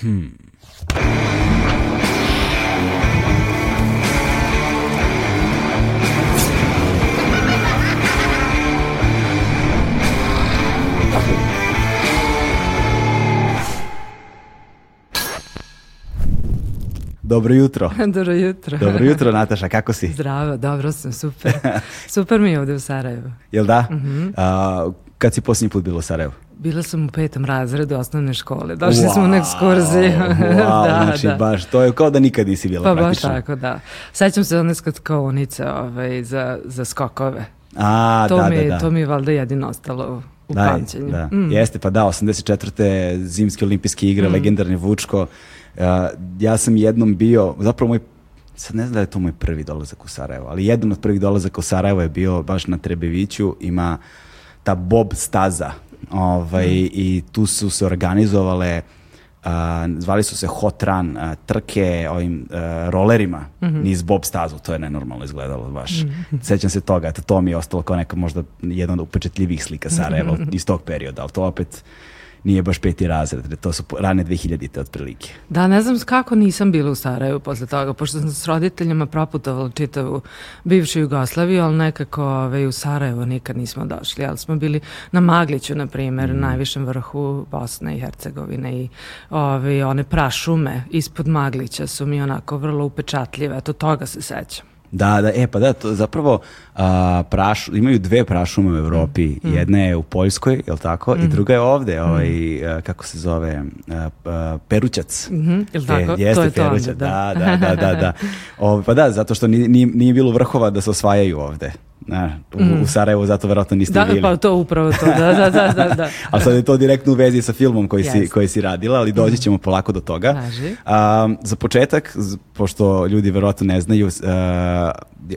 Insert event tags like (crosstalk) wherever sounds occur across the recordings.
Hmm. Dobro jutro. (laughs) Dobro jutro. Dobro jutro, Nataša, kako si? Zdravo, dobro sam, super. Super mi je ovde u Sarajevu. Jel da? Mhm. A, kad si posljednji put bila u Sarajevu? Bila sam u petom razredu osnovne škole. Došli smo na ekskurziju. Wow, (laughs) da, znači da. baš, to je kao da nikad nisi bila Pa baš praktično. tako, da. Sećam se one skatkovnice ovaj, za, za skokove. A, to, da, mi, da, da. to mi je valjda jedino ostalo u Da, pamćenju. da. Mm. Jeste, pa da, 84. zimske olimpijske igre, legendarni Vučko. Ja sam jednom bio, zapravo moj, sad ne znam da je to moj prvi dolazak u Sarajevo, ali jedan od prvih dolazaka u Sarajevo je bio baš na Trebeviću, ima ta bob staza ovaj, i tu su se organizovale a, zvali su se hot run a, trke ovim a, rolerima niz bob stazu, to je nenormalno izgledalo baš. Sećam se toga, eto, to mi je ostalo kao neka možda jedna od upečetljivih slika Sarajeva iz tog perioda, ali to opet nije baš peti razred, to su rane 2000-te otprilike. Da, ne znam kako nisam bila u Sarajevu posle toga, pošto sam s roditeljima proputovala čitavu bivšu Jugoslaviju, ali nekako ovaj, u Sarajevo nikad nismo došli, ali smo bili na Magliću, na primjer, najvišem vrhu Bosne i Hercegovine i ovaj, one prašume ispod Maglića su mi onako vrlo upečatljive, eto toga se sećam. Da, da, e pa da, to zapravo a, prašu, imaju dve prašume u Evropi. Jedna je u Poljskoj, jel tako? I druga je ovde, ovaj, a, kako se zove, a, a, Perućac. Mhm, jel tako? E, jeste To je to onda, da. da, da, da, da. da. (laughs) Ovaj, pa da, zato što nije, nije bilo vrhova da se osvajaju ovde. Na, u, u Sarajevu zato verovatno niste Da, bili. pa to upravo to, da, da, da, da. da. (laughs) Ali sad je to direktno u vezi sa filmom koji, si, Jeste. koji si radila, ali doći ćemo polako do toga. A, za početak, pošto ljudi verovatno ne znaju, a,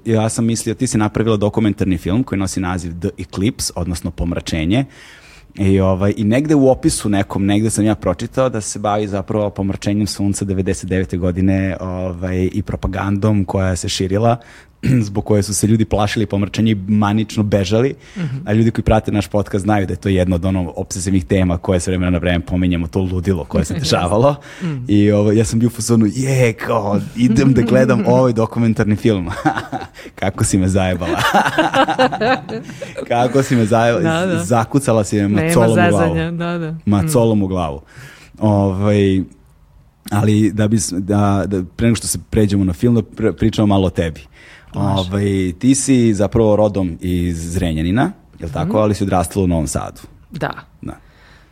ja sam mislio, ti si napravila dokumentarni film koji nosi naziv The Eclipse, odnosno Pomračenje. I, ovaj, I negde u opisu nekom, negde sam ja pročitao da se bavi zapravo pomračenjem sunca 99. godine ovaj, i propagandom koja se širila (clears throat) zbog koje su se ljudi plašili pomračenja i manično bežali, a ljudi koji prate naš podcast znaju da je to jedna od ono obsesivnih tema koje se vremena na vreme pominjemo, to ludilo koje se (laughs) dešavalo. I ovo, ja sam bio u fazonu, je, kao, idem da gledam (laughs) ovaj dokumentarni film. (laughs) Kako si me zajebala. Kako si me zajebala. Da, da. Zakucala si me macolom u glavu. da, da. Macolom u glavu. Ovaj, ali da bi, da, da, pre nego što se pređemo na film, da pr- pričamo malo o tebi. Ovaj, ti si zapravo rodom iz Zrenjanina, jel tako, Mhm. ali si odrastala u Novom Sadu. Da. Da.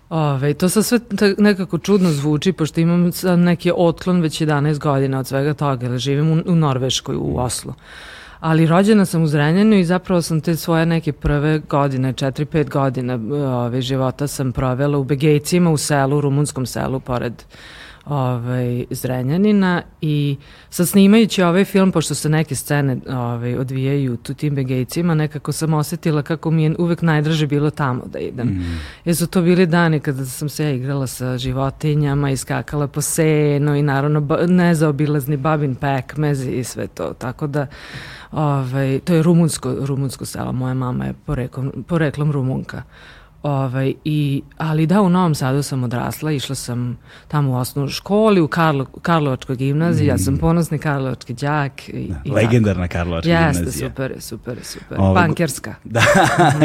Ove, to sad sve nekako čudno zvuči, pošto imam sad neki otklon već 11 godina od svega toga, jer živim u, u Norveškoj, u Oslu. Ali rođena sam u Zrenjaninu i zapravo sam te svoje neke prve godine, 4-5 godina ove, života sam provela u Begejcima, u selu, u rumunskom selu, pored ovaj, Zrenjanina i sad snimajući ovaj film, pošto se neke scene ovaj, odvijaju tu tim begejcima, nekako sam osetila kako mi je uvek najdraže bilo tamo da idem. Jer su to bili dani kada sam se ja igrala sa životinjama i skakala po senu i naravno ba- nezaobilazni babin pekmez i sve to. Tako da ovaj, to je rumunsko, rumunsko selo. Moja mama je poreklom, poreklom rumunka. Ovaj, i, ali da, u Novom Sadu sam odrasla, išla sam tamo u osnovnu školi, u Karlo, Karlovačkoj gimnaziji, ja sam ponosni Karlovački đak. I, i Legendarna Karlovačka. Jeste, gimnazija. super, je, super, je, super. Ovaj, Bankerska. (laughs) Da,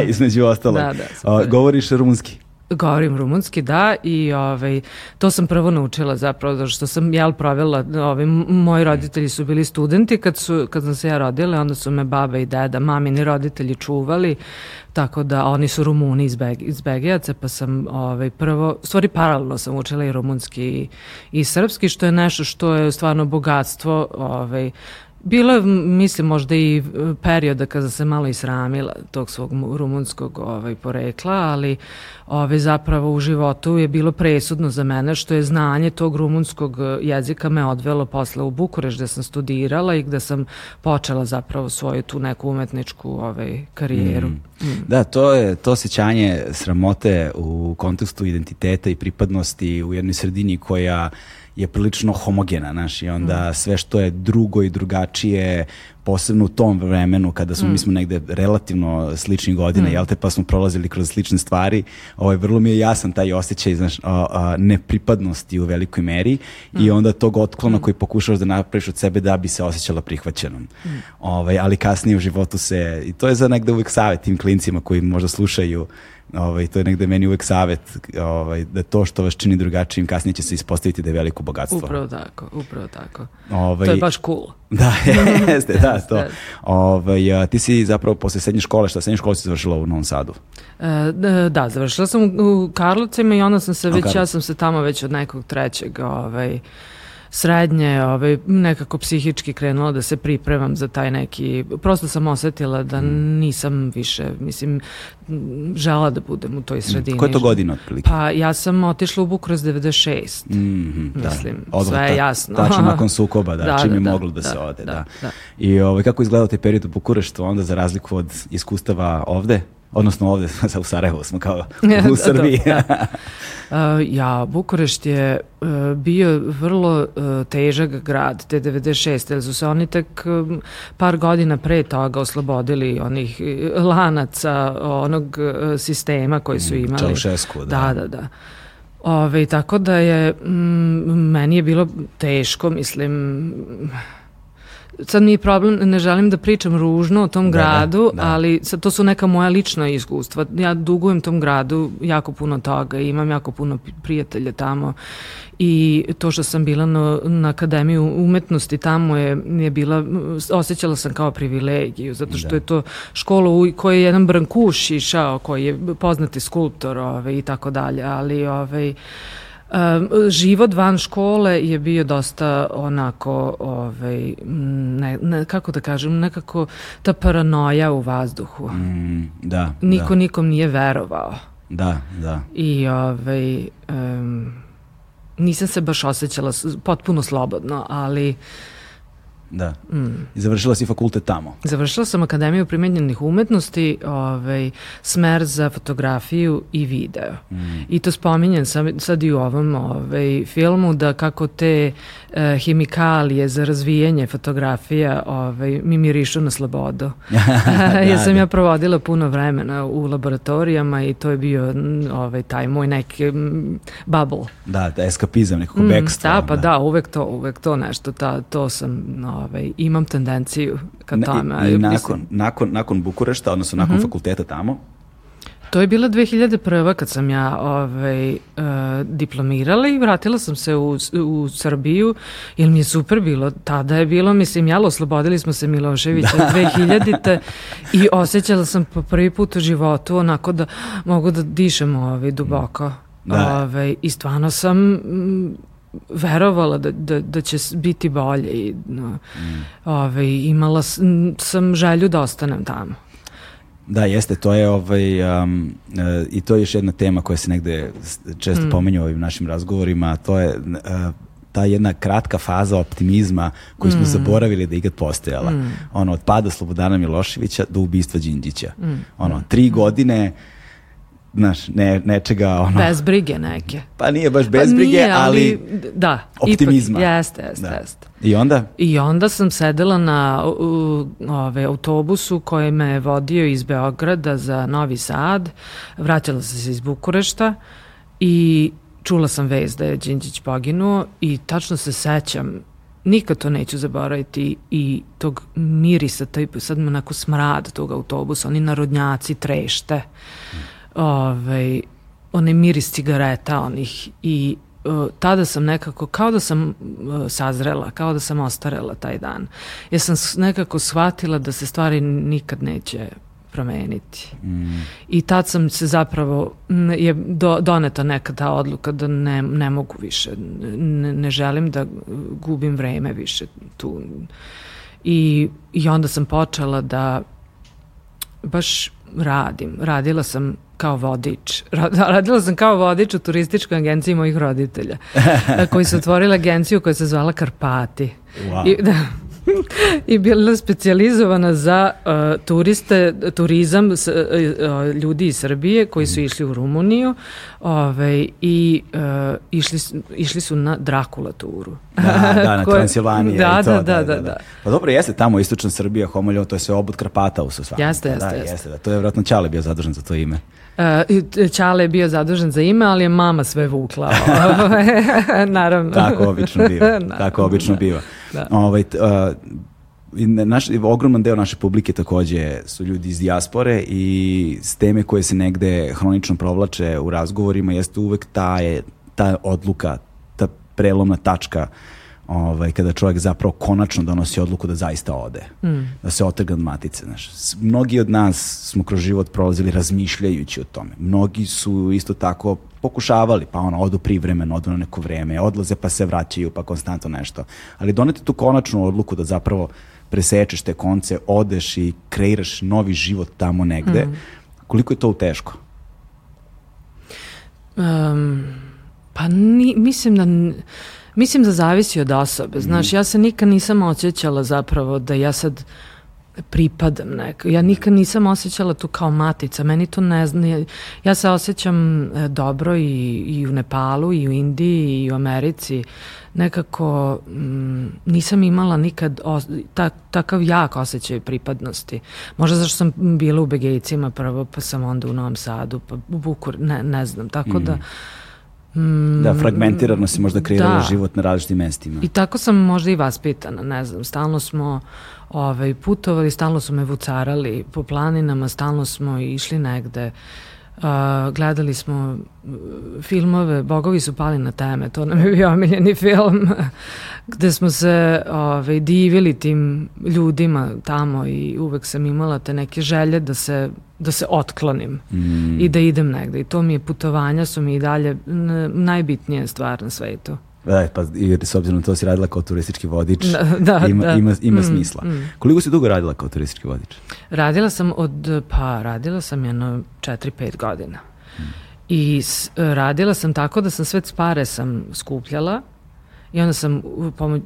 između (laughs) ostalog. Da, da, super. O, govoriš rumunski? Govorim rumunski, da, i ovaj, to sam prvo naučila zapravo, zato što sam jel provela, ovaj, moji roditelji su bili studenti kad, su, kad sam se ja rodila, onda su me baba i deda, mamini roditelji čuvali, tako da oni su rumuni iz, Beg, iz Begejaca, pa sam ovaj, prvo, stvari paralelno sam učila i rumunski i, i srpski, što je nešto što je stvarno bogatstvo ovaj, Bilo je, mislim, možda i e, perioda kada se malo isramila tog svog mu- rumunskog ovaj, porekla, ali ovaj, zapravo u životu je bilo presudno za mene što je znanje tog rumunskog e, jezika me odvelo posle u Bukureš gde sam studirala i gde sam počela zapravo svoju tu neku umetničku ovaj, karijeru. Da, to je to osjećanje sramote u kontekstu identiteta i pripadnosti u jednoj sredini koja je prilično homogena, znaš, i onda sve što je drugo i drugačije, posebno u tom vremenu kada smo, mi smo negde relativno sličnih godina, jel te, pa smo prolazili kroz slične stvari, ovaj, vrlo mi je jasan taj osjećaj, znaš, a, a, nepripadnosti u velikoj meri i onda tog otklona koji pokušavaš da napraviš od sebe da bi se osjećala prihvaćenom. Ovaj, ali kasnije u životu se, i to je za negde uvek savjet tim klincima koji možda slušaju Ovaj, to je negde meni uvek savet ovaj, da to što vas čini drugačijim kasnije će se ispostaviti da je veliko bogatstvo. Upravo tako, upravo tako. Ovaj, To je baš cool. (laughs) Da, jeste, da, to. Ovaj, ti si zapravo posle srednje škole, šta srednje škole si završila u Novom Sadu? E, da, završila sam u, u Karlovcima i onda sam se već, ja sam se tamo već od nekog trećeg ovaj, srednje, ovaj, nekako psihički krenula da se pripremam za taj neki, prosto sam osetila da Mm. nisam više, mislim, žela da budem u toj sredini. Koja je to godina otprilike? Pa ja sam otišla u Bukurest 96. Mhm, Mislim, Odmah sve je ta- jasno. Tačno (laughs) nakon sukoba, da, Da, čim da, je da, moglo da, da, se ode, da. da, da. I ovaj, kako izgledao taj period u Bukureštu onda za razliku od iskustava ovde? Odnosno ovde, (laughs) u Sarajevu smo kao (laughs) Da, u Srbiji. da, (laughs) Uh, ja, Bukurešt je uh, bio vrlo uh, težak grad te 96. jer su se oni tek um, par godina pre toga oslobodili onih lanaca onog uh, sistema koji su imali. Čaušesku, da. Da, da, da. Ove, tako da je, mm, meni je bilo teško, mislim, sad mi je problem, ne želim da pričam ružno o tom Da, da, gradu, da. ali sad to su neka moja lična iskustva. Ja dugujem tom gradu jako puno toga, i imam jako puno prijatelja tamo i to što sam bila na, na Akademiju umetnosti tamo je, je bila, osjećala sam kao privilegiju, zato što Da. je to škola u kojoj je jedan Brankuš išao, koji je poznati skulptor ovaj, i tako dalje, ali ovaj, Um, život van škole je bio dosta onako, ovaj, ne, ne, kako da kažem, nekako ta paranoja u vazduhu. Mm, da, Niko da, nikom nije verovao. da, da. I ovaj, em, nisam se baš osjećala potpuno slobodno, ali Da. Mm. I završila si fakultet tamo. Završila sam Akademiju primenjenih umetnosti, ovaj, smer za fotografiju i video. Mm. I to spominjem sam, sad i u ovom ovaj, filmu da kako te e, hemikalije za razvijanje fotografija ovaj, mi mirišu na slobodu. (laughs) (laughs) Jer sam da. ja provodila puno vremena u laboratorijama i to je bio mm, ovaj, taj moj neki mm, bubble. Da, da, eskapizam, nekako Mm, bekstvo. Da, pa da, uvek to, uvek to nešto, ta, to sam, ovaj, imam tendenciju ka Na- tome. I, i mislim- nakon, nakon, nakon Bukurešta, odnosno nakon Mhm. fakulteta tamo, To je bila 2001. kad sam ja ovaj, uh, diplomirala i vratila sam se u, u Srbiju, jer mi je super bilo. Tada je bilo, mislim, jalo, oslobodili smo se Miloševića (laughs) 2000. i osjećala sam po prvi put u životu onako da mogu da dišem ovaj, duboko. Da. Ovaj, I stvarno sam mm, verovala da, da, da će biti bolje i no, ovaj, imala sam želju da ostanem tamo. Da, jeste, to je ovaj, um, e, i to je još jedna tema koja se negde često Mm. pomenju u ovim našim razgovorima, a to je e, ta jedna kratka faza optimizma koju smo zaboravili da je ikad postojala. Ono, od pada Slobodana Miloševića do ubistva Đinđića. Ono, tri godine, znaš, ne, nečega, ono, Bez brige neke. pa nije baš Pa bez brige, nije, ali, da, optimizma. Ipak, jeste, jeste, Da. jeste. I onda? I onda sam sedela na u, ove, autobusu koji me je vodio iz Beograda za Novi Sad. Vraćala sam se iz Bukurešta i čula sam vez da je Đinđić poginuo i tačno se sećam Nikad to neću zaboraviti i tog mirisa, taj sad me onako smrad tog autobusa, oni narodnjaci trešte, ovaj, onaj miris cigareta onih i uh, tada sam nekako, kao da sam uh, sazrela, kao da sam ostarela taj dan. Jer sam nekako shvatila da se stvari nikad neće promeniti. Mm, I tad sam se zapravo, je do, doneta neka ta odluka da ne, ne mogu više, ne, ne želim da gubim vreme više tu. I, I onda sam počela da baš radim. Radila sam kao vodič. Ra- (laughs) Radila sam kao vodič u turističkoj agenciji mojih roditelja, koji su otvorili agenciju koja se zvala Karpati. wow. I, (laughs) da, i bila specijalizovana za uh, turiste, turizam s, uh, uh, ljudi iz Srbije koji su išli u Rumuniju ovaj, i uh, išli, išli su na Drakula turu. Da, da, na (laughs) Koje- Transilvaniji. Da, i to, da, da, da, da. Pa dobro, jeste tamo istočna Srbija, Homoljo, to je sve obod Karpata u stvarno. Jeste, Pa jeste, da, jeste. jeste. Da, to je vjerojatno Ćale bio zadužen za to ime. Uh, t- Ćale je bio zadužen za ime, ali je mama sve vukla. Ovaj, (laughs) Naravno. Tako obično biva. (laughs) Naravno, Tako obično da. biva. Da. Ovaj, t- a, i na- naš, ogroman deo naše publike takođe su ljudi iz dijaspore i s teme koje se negde hronično provlače u razgovorima jeste uvek ta, je, ta odluka, ta prelomna tačka ovaj, kada čovjek zapravo konačno donosi odluku da zaista ode, da se otrga od matice. Znaš. Mnogi od nas smo kroz život prolazili razmišljajući o tome. Mnogi su isto tako pokušavali, pa ono, odu privremeno, odu na neko vreme, odlaze pa se vraćaju, pa konstantno nešto. Ali doneti tu konačnu odluku da zapravo presečeš te konce, odeš i kreiraš novi život tamo negde, koliko je to teško? Um, pa ni, mislim da mislim da zavisi od osobe. Znaš, ja se nikad nisam osjećala zapravo da ja sad pripadam neko. Ja nikad nisam osjećala tu kao matica. Meni to ne zna. Ja se osjećam e, dobro i, i u Nepalu, i u Indiji, i u Americi. Nekako mm, nisam imala nikad os, ta, takav jak osjećaj pripadnosti. Možda zašto sam bila u Begejcima prvo, pa sam onda u Novom Sadu, pa u Bukur, ne, ne znam. Tako da... Mm, Da, fragmentirano si možda kreirala da. život na različitim mestima. I tako sam možda i vaspitana, ne znam, stalno smo ovaj, putovali, stalno su me vucarali po planinama, stalno smo išli negde, Uh, gledali smo uh, filmove, Bogovi su pali na teme, to nam je bio omiljeni film, (laughs) gde smo se ovaj, divili tim ljudima tamo i uvek sam imala te neke želje da se, da se otklonim Mm. i da idem negde. I to mi je putovanja su mi i dalje najbitnija stvar na svetu. Da, pa i s obzirom to si radila kao turistički vodič, Da, (laughs) da, ima, da. ima, ima Mm, smisla. mm. Koliko si dugo radila kao turistički vodič? Radila sam od, pa radila sam jedno 4-5 godina. I s, radila sam tako da sam sve pare sam skupljala i onda sam pomoć,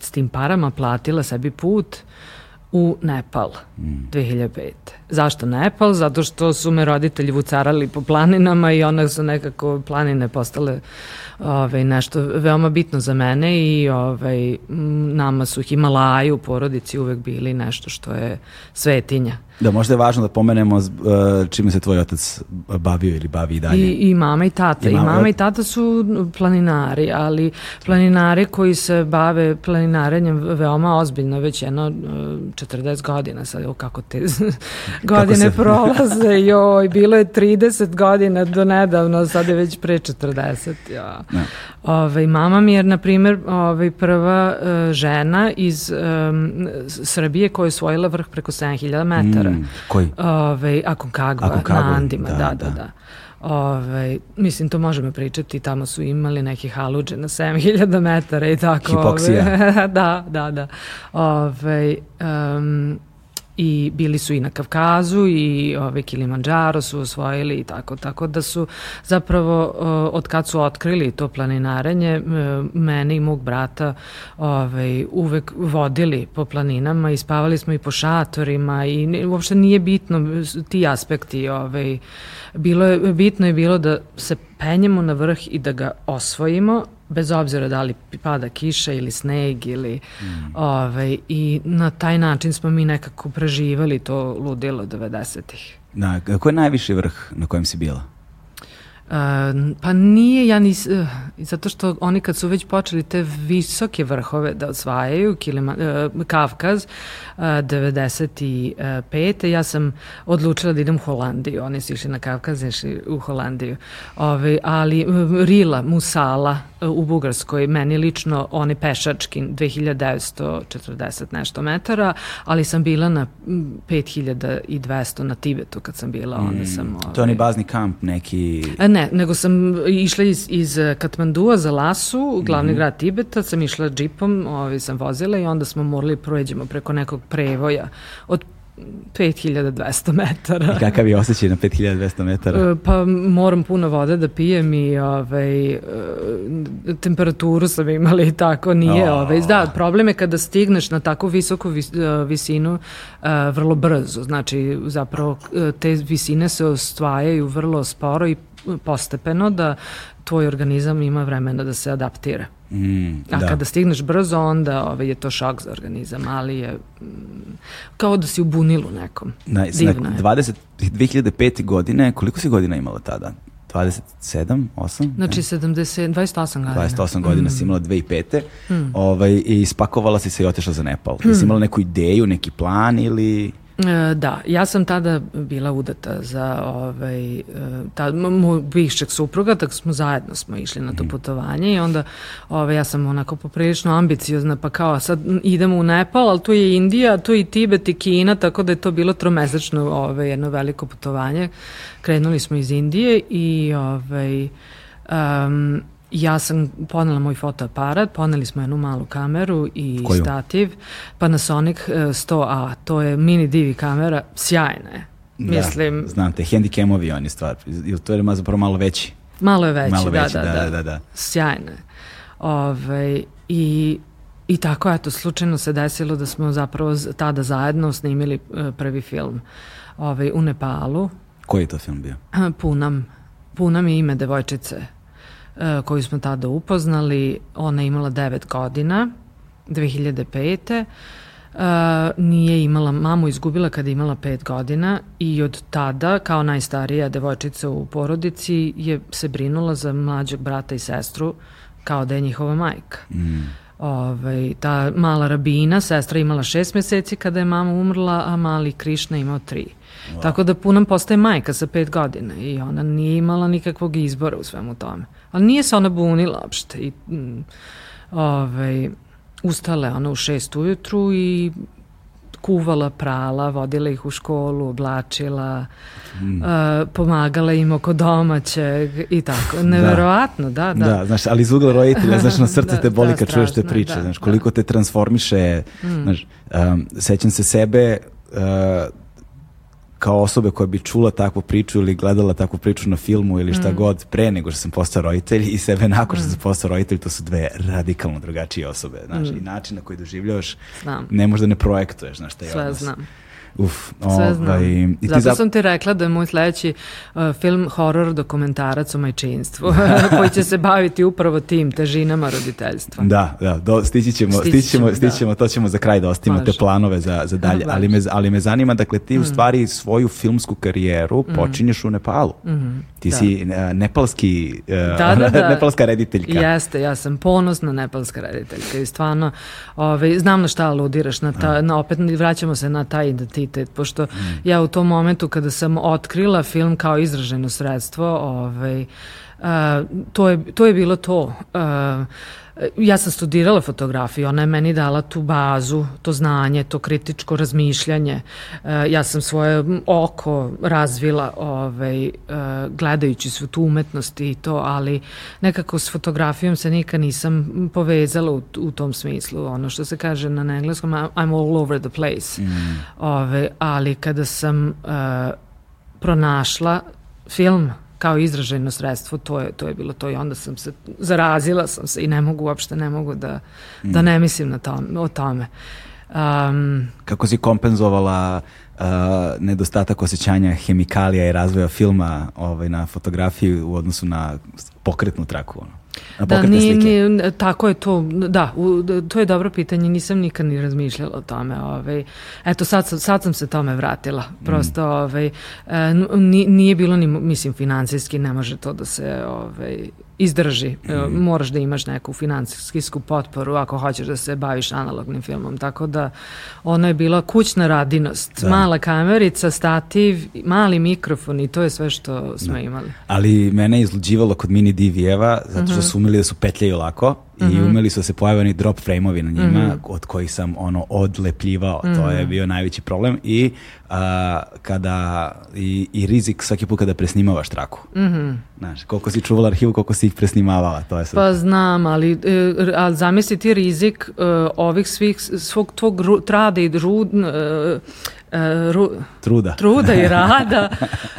s tim parama platila sebi put u Nepal 2005. Zašto Nepal? Zato što su me roditelji vucarali po planinama i onda su nekako planine postale ovaj, nešto veoma bitno za mene i ovaj, nama su Himalaju u porodici uvek bili nešto što je svetinja. Da, možda je važno da pomenemo uh, čime se tvoj otac bavio ili bavi i dalje. I, I mama i tata. I I mama- mama, i tata su planinari, ali planinari koji se bave planinarenjem veoma ozbiljno, već jedno e, 40 godina sad, evo kako te (laughs) godine se- prolaze, joj, bilo je 30 godina do nedavno, sad je već pre 40, ja. Da. Ove, mama mi je, na primjer, ove, prva e, žena iz em, Srbije koja je osvojila vrh preko 7000 metara. Mm, koji? Ove, Aconcagua, Aconcagua, na Andima, da, da, da. da, da. Ove, mislim, to možemo pričati, tamo su imali neki haluđe na 7000 metara i tako. Hipoksija. ove, (laughs) da, da, da. Ove, em, i bili su i na Kavkazu i ove Kilimanjaro su osvojili i tako, tako da su zapravo o, od kad su otkrili to planinarenje, e, mene i mog brata ovaj, uvek vodili po planinama i spavali smo i po šatorima i ne, uopšte nije bitno ti aspekti ovaj, bilo je, bitno je bilo da se penjemo na vrh i da ga osvojimo bez obzira da li pada kiša ili sneg ili ovaj, i na taj način smo mi nekako preživali to ludilo 90-ih. Da, koji je najviši vrh na kojem si bila? Uh, pa nije, ja nis, uh, zato što oni kad su već počeli te visoke vrhove da osvajaju, Kilima, uh, Kavkaz, uh, 95. ja sam odlučila da idem u Holandiju. Oni su išli na Kavkaz, išli u Holandiju. Ove, ali uh, Rila, Musala uh, u Bugarskoj, meni lično oni pešački 2940 nešto metara, ali sam bila na mm, 5200 na Tibetu kad sam bila, onda sam... To je onaj ovaj, bazni kamp neki... E, ne, nego sam išla iz, iz Katmandua za Lasu, glavni grad Tibeta, sam išla džipom, ovaj, sam vozila i onda smo morali prođemo preko nekog prevoja od 5200 metara. I kakav je osjećaj na 5200 metara? E, Pa moram puno vode da pijem i ovaj, e, temperaturu sam imala i tako nije. O. Ovaj, da, problem je kada stigneš na tako visoku vis, e, visinu vrlo brzo. Znači, zapravo te visine se ostvajaju vrlo sporo i postepeno da tvoj organizam ima vremena da se adaptira. Mm, A da. kada stigneš brzo, onda ovaj, je to šok za organizam, ali je mm, kao da si u bunilu nekom. Na, Divno na je. 20, 2005. godine, koliko si godina imala tada? 27, 8? Znači 70, 28 godina. 28 godina si imala 2005. Mm. Ovaj, I spakovala si se i otišla za Nepal. Jesi imala neku ideju, neki plan ili... E, Da, ja sam tada bila udata za ovaj, e, ta, moj bivšeg supruga, tako smo zajedno smo išli na to putovanje i onda ovaj, ja sam onako poprilično ambiciozna, pa kao sad idemo u Nepal, ali tu je Indija, tu je i Tibet i Kina, tako da je to bilo tromesečno ovaj, jedno veliko putovanje. Krenuli smo iz Indije i ovaj, um, ja sam ponela moj fotoaparat, poneli smo jednu malu kameru i Koju? stativ, Panasonic e, 100A, to je mini divi kamera, sjajna je. Mislim, Da, znam te, handicamovi oni stvar. Ili to je zapravo malo veći. malo je veći, malo veći, da, da, da, da, da. Sjajna je. Ove, i, I tako, eto, slučajno se desilo da smo zapravo tada zajedno snimili e, prvi film ovaj, u Nepalu. Koji je to film bio? Punam. Punam je ime devojčice e, koju smo tada upoznali. Ona je imala 9 godina, 2005. Uh, nije imala, mamu izgubila kada je imala 5 godina i od tada, kao najstarija devojčica u porodici, je se brinula za mlađeg brata i sestru kao da je njihova majka. Mm. Ovaj, ta mala rabina, sestra imala šest meseci kada je mama umrla, a mali Krišna imao tri. Tako da Punam postaje majka sa pet godina i ona nije imala nikakvog izbora u svemu tome. Ali nije se ona bunila uopšte. I, mm, ovaj, ustala je ona u šest ujutru i kuvala, prala, vodila ih u školu, oblačila, Mm. a, pomagala im oko domaćeg i tako. Neverovatno, da, da. Da, znaš, ali iz ugla roditelja, znaš, na srce (laughs) Da, te boli da, kad čuješ te strašno priče, da, znaš, da. koliko te transformiše, znaš, um, sećam se sebe uh, kao osobe koja bi čula takvu priču ili gledala takvu priču na filmu ili Mm. šta god pre nego što sam postao roditelj i sebe nakon što sam postao roditelj, to su dve radikalno drugačije osobe, znaš, i način na koji doživljavaš Znam. ne možda ne projektuješ, znaš, taj Sve odnos. znam. Uf, Sve znam. ovaj, i Zato zap- sam ti rekla da je moj sledeći uh, film horor dokumentarac o majčinstvu, (laughs) koji će se baviti upravo tim težinama roditeljstva. Da, da, do, stići ćemo, Stići stići ćemo, ćemo, stići da. ćemo, to ćemo za kraj da ostavimo te planove za, za dalje, Da, ali me, ali me zanima, dakle, ti u stvari svoju filmsku karijeru Mm. počinješ u Nepalu. Ti da. si e, nepalski, e, Da, da, da. (laughs) nepalska rediteljka. Jeste, ja sam ponosna nepalska rediteljka i stvarno ovaj, znam na šta aludiraš, na ta, na, opet vraćamo se na taj identitet, pošto ja u tom momentu kada sam otkrila film kao izraženo sredstvo, ovaj, a, to, je, to je bilo to. A, ja sam studirala fotografiju, ona je meni dala tu bazu, to znanje, to kritičko razmišljanje. E, ja sam svoje oko razvila ovaj, e, gledajući svu tu umetnost i to, ali nekako s fotografijom se nikad nisam povezala u, u tom smislu. Ono što se kaže na engleskom, I'm all over the place. Ove, ali kada sam e, pronašla film kao izražajno sredstvo, to je, to je bilo to i onda sam se, zarazila sam se i ne mogu, uopšte ne mogu da, da ne mislim na tom, o tome. Um, Kako si kompenzovala uh, nedostatak osjećanja hemikalija i razvoja filma ovaj, na fotografiji u odnosu na pokretnu traku? Ono? Da, slike? nije, tako je to, da, u, to je dobro pitanje, nisam nikad ni razmišljala o tome. Ovaj. Eto, sad, sad sam se tome vratila. Prosto, ovaj, e, n- ni- nije bilo ni, mislim, financijski, ne može to da se ovaj, izdrži. E, Moraš da imaš neku financijsku potporu ako hoćeš da se baviš analognim filmom. Tako da, ono je bila kućna radinost. Mala kamerica, stativ, mali mikrofon i to je sve što smo imali. Ali mene je izluđivalo kod mini DV-eva zato što su umeli da su petljaju lako i umeli su da se pojave oni drop frame-ovi na njima Mhm. od kojih sam ono odlepljivao. To je bio najveći problem i a, kada i, i rizik svaki put kada presnimavaš traku. Znaš, koliko si čuvala arhivu, koliko si ih presnimavala, to je sad. Pa znam, ali, e, ali zamisli ti rizik e, ovih svih, svog tvog trada i rud, e, e, ru, Truda. truda i (laughs) rada,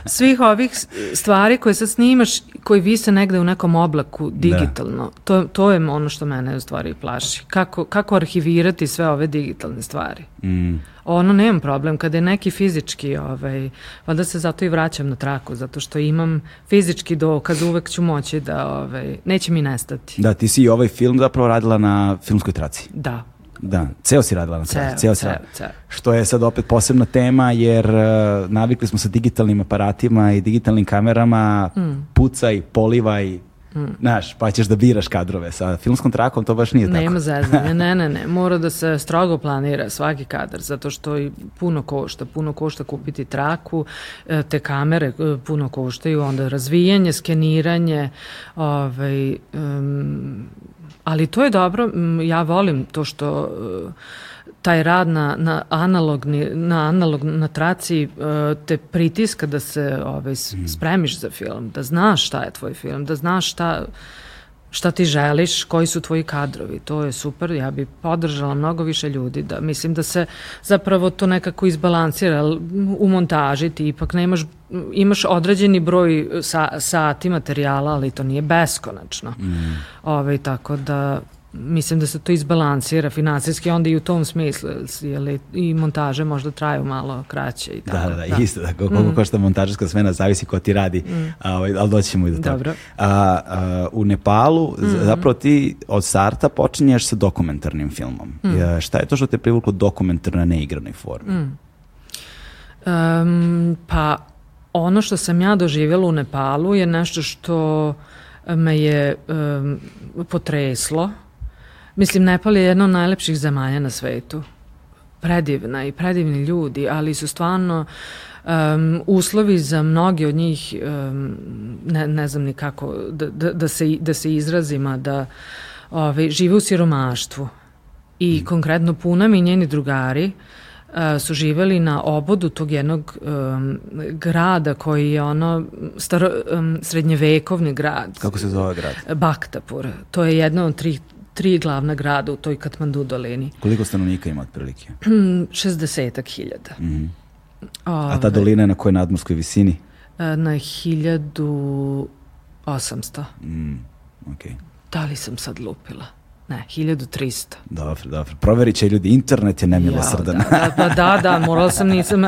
svih ovih stvari koje sad snimaš, koji vise negde u nekom oblaku digitalno. To, to je ono što mene u stvari plaši. Kako, kako arhivirati sve ove digitalne stvari? Mm. Ono, nemam problem. Kada je neki fizički, ovaj, valjda se zato i vraćam na traku, zato što imam fizički dokaz, uvek ću moći da, ovaj, neće mi nestati. Da, ti si i ovaj film zapravo radila na filmskoj traci. Da, Da, ceo si radila na traci. ceo, ceo si ceo, ceo. Što je sad opet posebna tema jer uh, navikli smo sa digitalnim aparatima i digitalnim kamerama, Mm. pucaj, polivaj, znaš, pa ćeš da biraš kadrove. Sa filmskom trakom to baš nije tako. Nema zezanja, (laughs) ne, ne, ne. Mora da se strogo planira svaki kadar, zato što i puno košta. Puno košta kupiti traku, e, te kamere e, puno koštaju, onda razvijanje, skeniranje, ovaj, em, ali to je dobro, ja volim to što e, taj rad na, na analogni, na analog na traci e, te pritiska da se ovaj, s- spremiš za film, da znaš šta je tvoj film, da znaš šta šta ti želiš, koji su tvoji kadrovi. To je super, ja bi podržala mnogo više ljudi. Da, mislim da se zapravo to nekako izbalansira u montaži. Ti ipak nemaš, imaš određeni broj sa, sati materijala, ali to nije beskonačno. Mm. Ove, tako da mislim da se to izbalansira finansijski, onda i u tom smislu, jer i montaže možda traju malo kraće i tako. Da, da, da, isto da, koliko košta montažarska smena, zavisi ko ti radi, a, ovaj, ali doći ćemo i do toga. Dobro. A, a, u Nepalu z- zapravo ti od starta počinješ sa dokumentarnim filmom. Ja, šta je to što te privuklo dokumentarno na neigranoj formi? Um, pa ono što sam ja doživjela u Nepalu je nešto što me je um, potreslo. Mislim, Nepal je jedna od najlepših zemalja na svetu. Predivna i predivni ljudi, ali su stvarno um, uslovi za mnogi od njih, um, ne, ne znam ni kako da, da, da, se, da se izrazim, a da ove, žive u siromaštvu. I konkretno Punam i njeni drugari uh, su živeli na obodu tog jednog um, grada koji je ono staro, um, srednjevekovni grad. Kako se zove grad? Baktapur. To je jedno od tri, tri glavna grada u toj Katmandu dolini. Koliko stanovnika ima otprilike? 60 hiljada. Mhm. A ta dolina je na kojoj nadmorskoj visini? E, Na 1800. Mm, okej. Da li sam sad lupila? Ne, 1300. Dobro, dobro. Proverit će ljudi, internet je nemilosrdan. Jao, da, da, pa da, da, morala sam, nisam,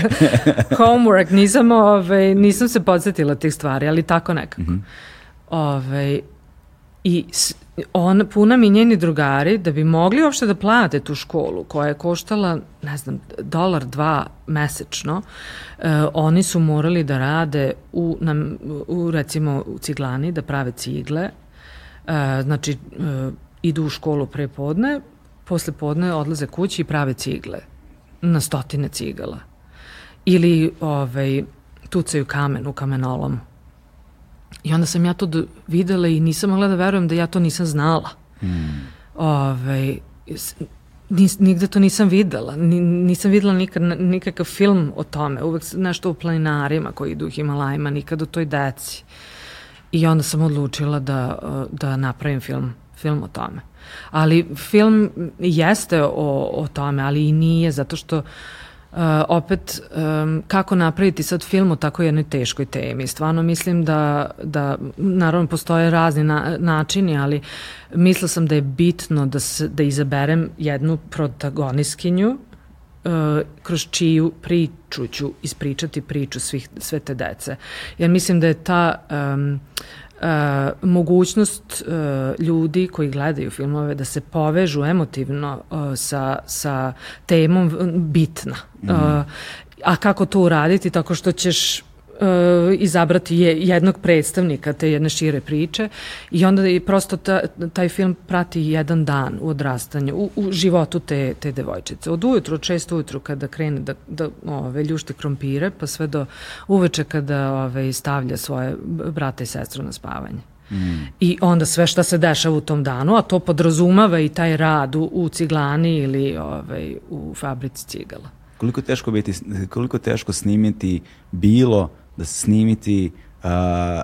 (laughs) homework, nisam, ove, nisam se podsjetila tih stvari, ali tako nekako. Ove, I s- on, puna mi njeni drugari, da bi mogli uopšte da plate tu školu, koja je koštala, ne znam, dolar, dva mesečno, e, oni su morali da rade u, na, u, recimo, u ciglani, da prave cigle, E, znači, e, idu u školu pre podne, posle podne odlaze kući i prave cigle. Na stotine cigala. Ili ovaj, tucaju kamen u kamenolomu. I onda sam ja to videla i nisam mogla da verujem da ja to nisam znala. Ovaj, s- nis, nigde to nisam videla. Ni, nisam videla nikad, nikakav film o tome. Uvek nešto o planinarima koji idu u Himalajima, nikad o toj deci. I onda sam odlučila da, da napravim film, film o tome. Ali film jeste o, o tome, ali i nije, zato što uh, opet um, kako napraviti sad film o tako jednoj teškoj temi. Stvarno mislim da, da naravno postoje razni na, načini, ali mislila sam da je bitno da, se, da izaberem jednu protagonistkinju uh, kroz čiju priču ću ispričati priču svih, sve te dece. Jer mislim da je ta um, uh, mogućnost uh, ljudi koji gledaju filmove da se povežu emotivno uh, sa, sa temom bitna. Uh, a kako to uraditi? Tako što ćeš izabrati je, jednog predstavnika te jedne šire priče i onda i prosto ta, taj film prati jedan dan u odrastanju, u, u životu te, te devojčice. Od ujutru, od šest ujutru kada krene da, da ove, ljušti krompire, pa sve do uveče kada ove, stavlja svoje b- brate i sestru na spavanje. I onda sve šta se dešava u tom danu, a to podrazumava i taj rad u, u ciglani ili ovaj, u fabrici cigala. Koliko teško biti, koliko teško snimiti bilo da se snimiti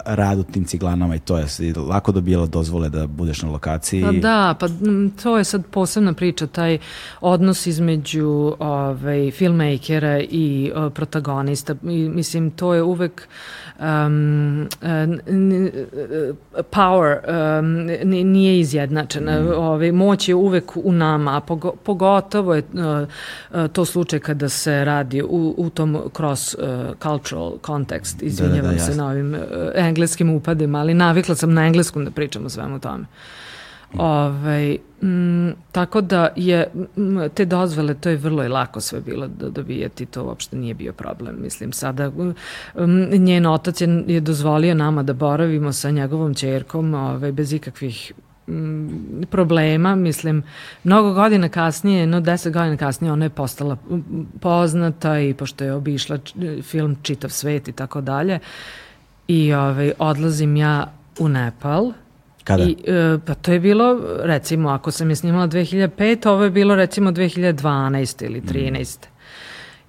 rad u tim ciglanama i to je lako dobijala dozvole da budeš na lokaciji. Pa da, pa to je sad posebna priča, taj odnos između ovaj, filmmakera i o, protagonista. I, mislim, to je uvek um, power um, nije izjednačena. Mm. Ove, moć je uvek u nama, a pogo, pogotovo je uh, to slučaj kada se radi u, u tom cross uh, cultural context. Izvinjavam da, da, da, se na ovim uh, engleskim upadima, ali navikla sam na engleskom da pričam o svemu tome. Ove, m, tako da je m, te dozvole, to je vrlo i lako sve bilo da dobijeti, to uopšte nije bio problem. Mislim, sada m, njen otac je, je dozvolio nama da boravimo sa njegovom čerkom ove, bez ikakvih problema, mislim, mnogo godina kasnije, no deset godina kasnije ona je postala poznata i pošto je obišla film Čitav svet i tako dalje i ovaj, odlazim ja u Nepal Kada? I, e, pa to je bilo, recimo, ako sam je snimala 2005, ovo je bilo recimo 2012 ili 13. Mm.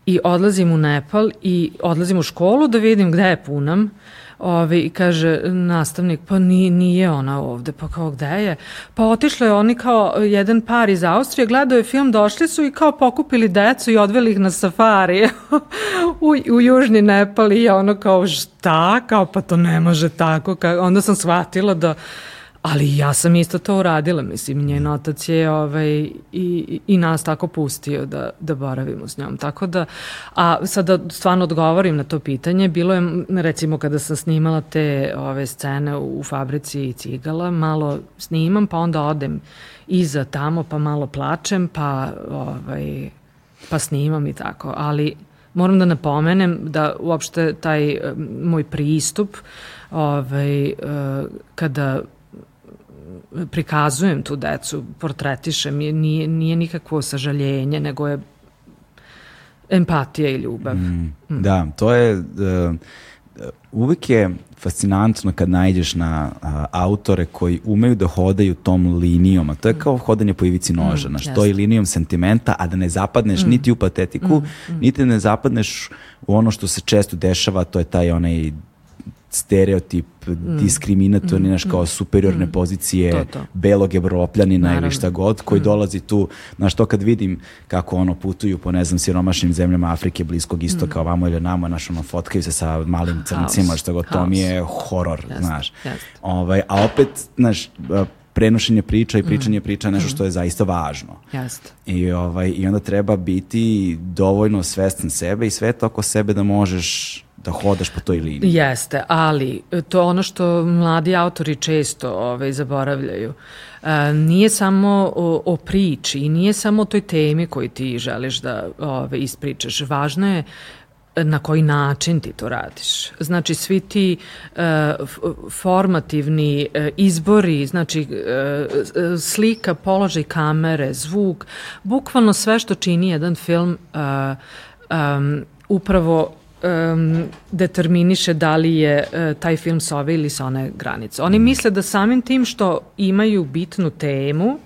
I odlazim u Nepal i odlazim u školu da vidim gde je Punam. Ove, I kaže nastavnik, pa ni, nije ona ovde, pa kao gde je? Pa otišla je oni kao jedan par iz Austrije, gledao je film, došli su i kao pokupili decu i odveli ih na safari (laughs) u, u južni Nepal i ono kao šta? Kao pa to ne može tako. Kao, onda sam shvatila da Ali ja sam isto to uradila, mislim, njen otac je ovaj, i, i nas tako pustio da, da boravimo s njom. Tako da, a sada stvarno odgovorim na to pitanje, bilo je, recimo, kada sam snimala te ove scene u fabrici cigala, malo snimam, pa onda odem iza tamo, pa malo plačem, pa, ovaj, pa snimam i tako. Ali moram da napomenem da uopšte taj moj pristup ovaj, kada prikazujem tu decu, portretišem, nije, nije nikakvo sažaljenje, nego je empatija i ljubav. Mm, mm. Da, to je... Uh, uvek je fascinantno kad najđeš na a, autore koji umeju da hodaju tom linijom, a to je kao hodanje po ivici noža, mm, znaš, to je linijom sentimenta, a da ne zapadneš mm. niti u patetiku, mm, mm. niti ne zapadneš u ono što se često dešava, to je taj onaj stereotip mm. diskriminatorni, mm. naš kao mm. superiorne mm. pozicije to, to. belog evropljanina Naravno. ili šta god, koji mm. dolazi tu, znaš to kad vidim kako ono putuju po ne znam siromašnim zemljama Afrike, Bliskog istoka, mm. ovamo ili namo, naš ono fotkaju se sa malim crncima, što god, to mi je horor, jest, znaš. Jest. Ovaj, a opet, znaš, prenošenje priča i pričanje mm. priča nešto što je zaista važno. Jeste. I, ovaj, I onda treba biti dovoljno svestan sebe i sve to oko sebe da možeš da hodaš po toj liniji. Jeste, ali to je ono što mladi autori često ovaj, zaboravljaju. E, nije samo o, o priči i nije samo o toj temi koju ti želiš da ovaj, ispričaš. Važno je na koji način ti to radiš. Znači svi ti uh, formativni uh, izbori, znači uh, slika, položaj kamere, zvuk, bukvalno sve što čini jedan film uh, um, upravo um, determiniše da li je uh, taj film s ove ili sa one granice. Oni mm. misle da samim tim što imaju bitnu temu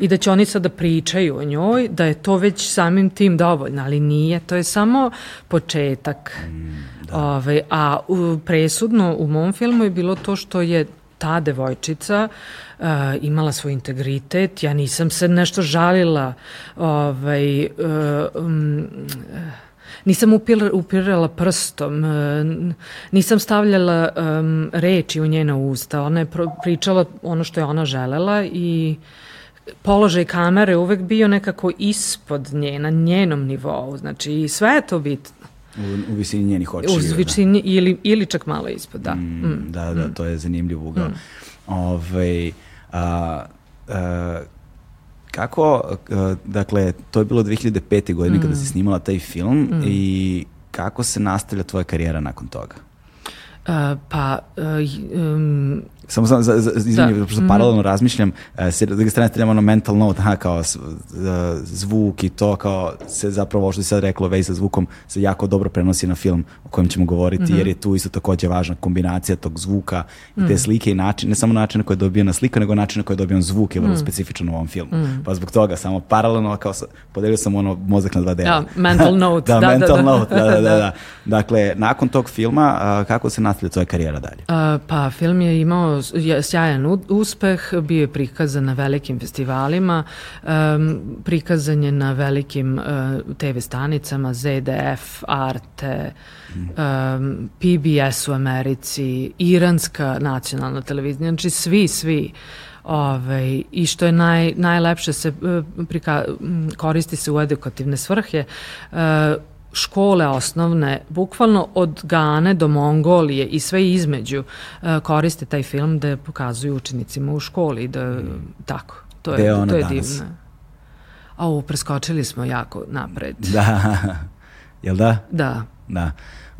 i da će oni sada pričaju o njoj, da je to već samim tim dovoljno, ali nije. To je samo početak. Mm, da. Ove, a u, presudno u mom filmu je bilo to što je ta devojčica uh, imala svoj integritet, ja nisam se nešto žalila ovaj, uh, um, nisam upir, upirala prstom, e, nisam stavljala um, reči u njena usta. Ona je pričala ono što je ona želela i položaj kamere uvek bio nekako ispod nje, na njenom nivou. Znači, sve je to bitno. U, u visini njenih očiju. U visini, da. ili, ili čak malo ispod, da. Mm, mm. Da, da, mm. to je zanimljiv ugao. Mm. Ove, ovaj, a, a, Kako, uh, dakle, to je bilo 2005. godine mm. kada si snimala taj film mm. i kako se nastavlja tvoja karijera nakon toga? Uh, pa uh, um, Samo sam, za, za, izvinjam, da. pošto paralelno mm. razmišljam, e, s druge strane stavljam ono mental note, aha, kao zvuk i to, kao se zapravo, ovo što si sad rekla, već sa zvukom se jako dobro prenosi na film o kojem ćemo govoriti, mm -hmm. jer je tu isto takođe važna kombinacija tog zvuka i te mm. slike i način, ne samo način na koji je dobijena slika, nego način na koji je dobijen zvuk je vrlo mm. specifičan u ovom filmu. Mm. Pa zbog toga, samo paralelno, kao sa, podelio sam ono mozak na dva dela. Ja, mental note. (laughs) da, da, mental da, da. note, da, da, da, da. (laughs) Dakle, nakon tog filma, kako se nastavlja tvoja karijera dalje? A, pa film je imao sjajan uspeh, bio je prikazan na velikim festivalima, prikazan je na velikim uh, TV stanicama, ZDF, Arte, PBS u Americi, Iranska nacionalna televizija, znači svi, svi. Ove, I što je naj, najlepše se e, prika, koristi se u edukativne svrhe. E, škole osnovne, bukvalno od Gane do Mongolije i sve između e, koriste taj film da pokazuju učenicima u školi da tako. To je je, to je danas? divno. A u, preskočili smo jako napred. (laughs) Da, jel da? Da. Da.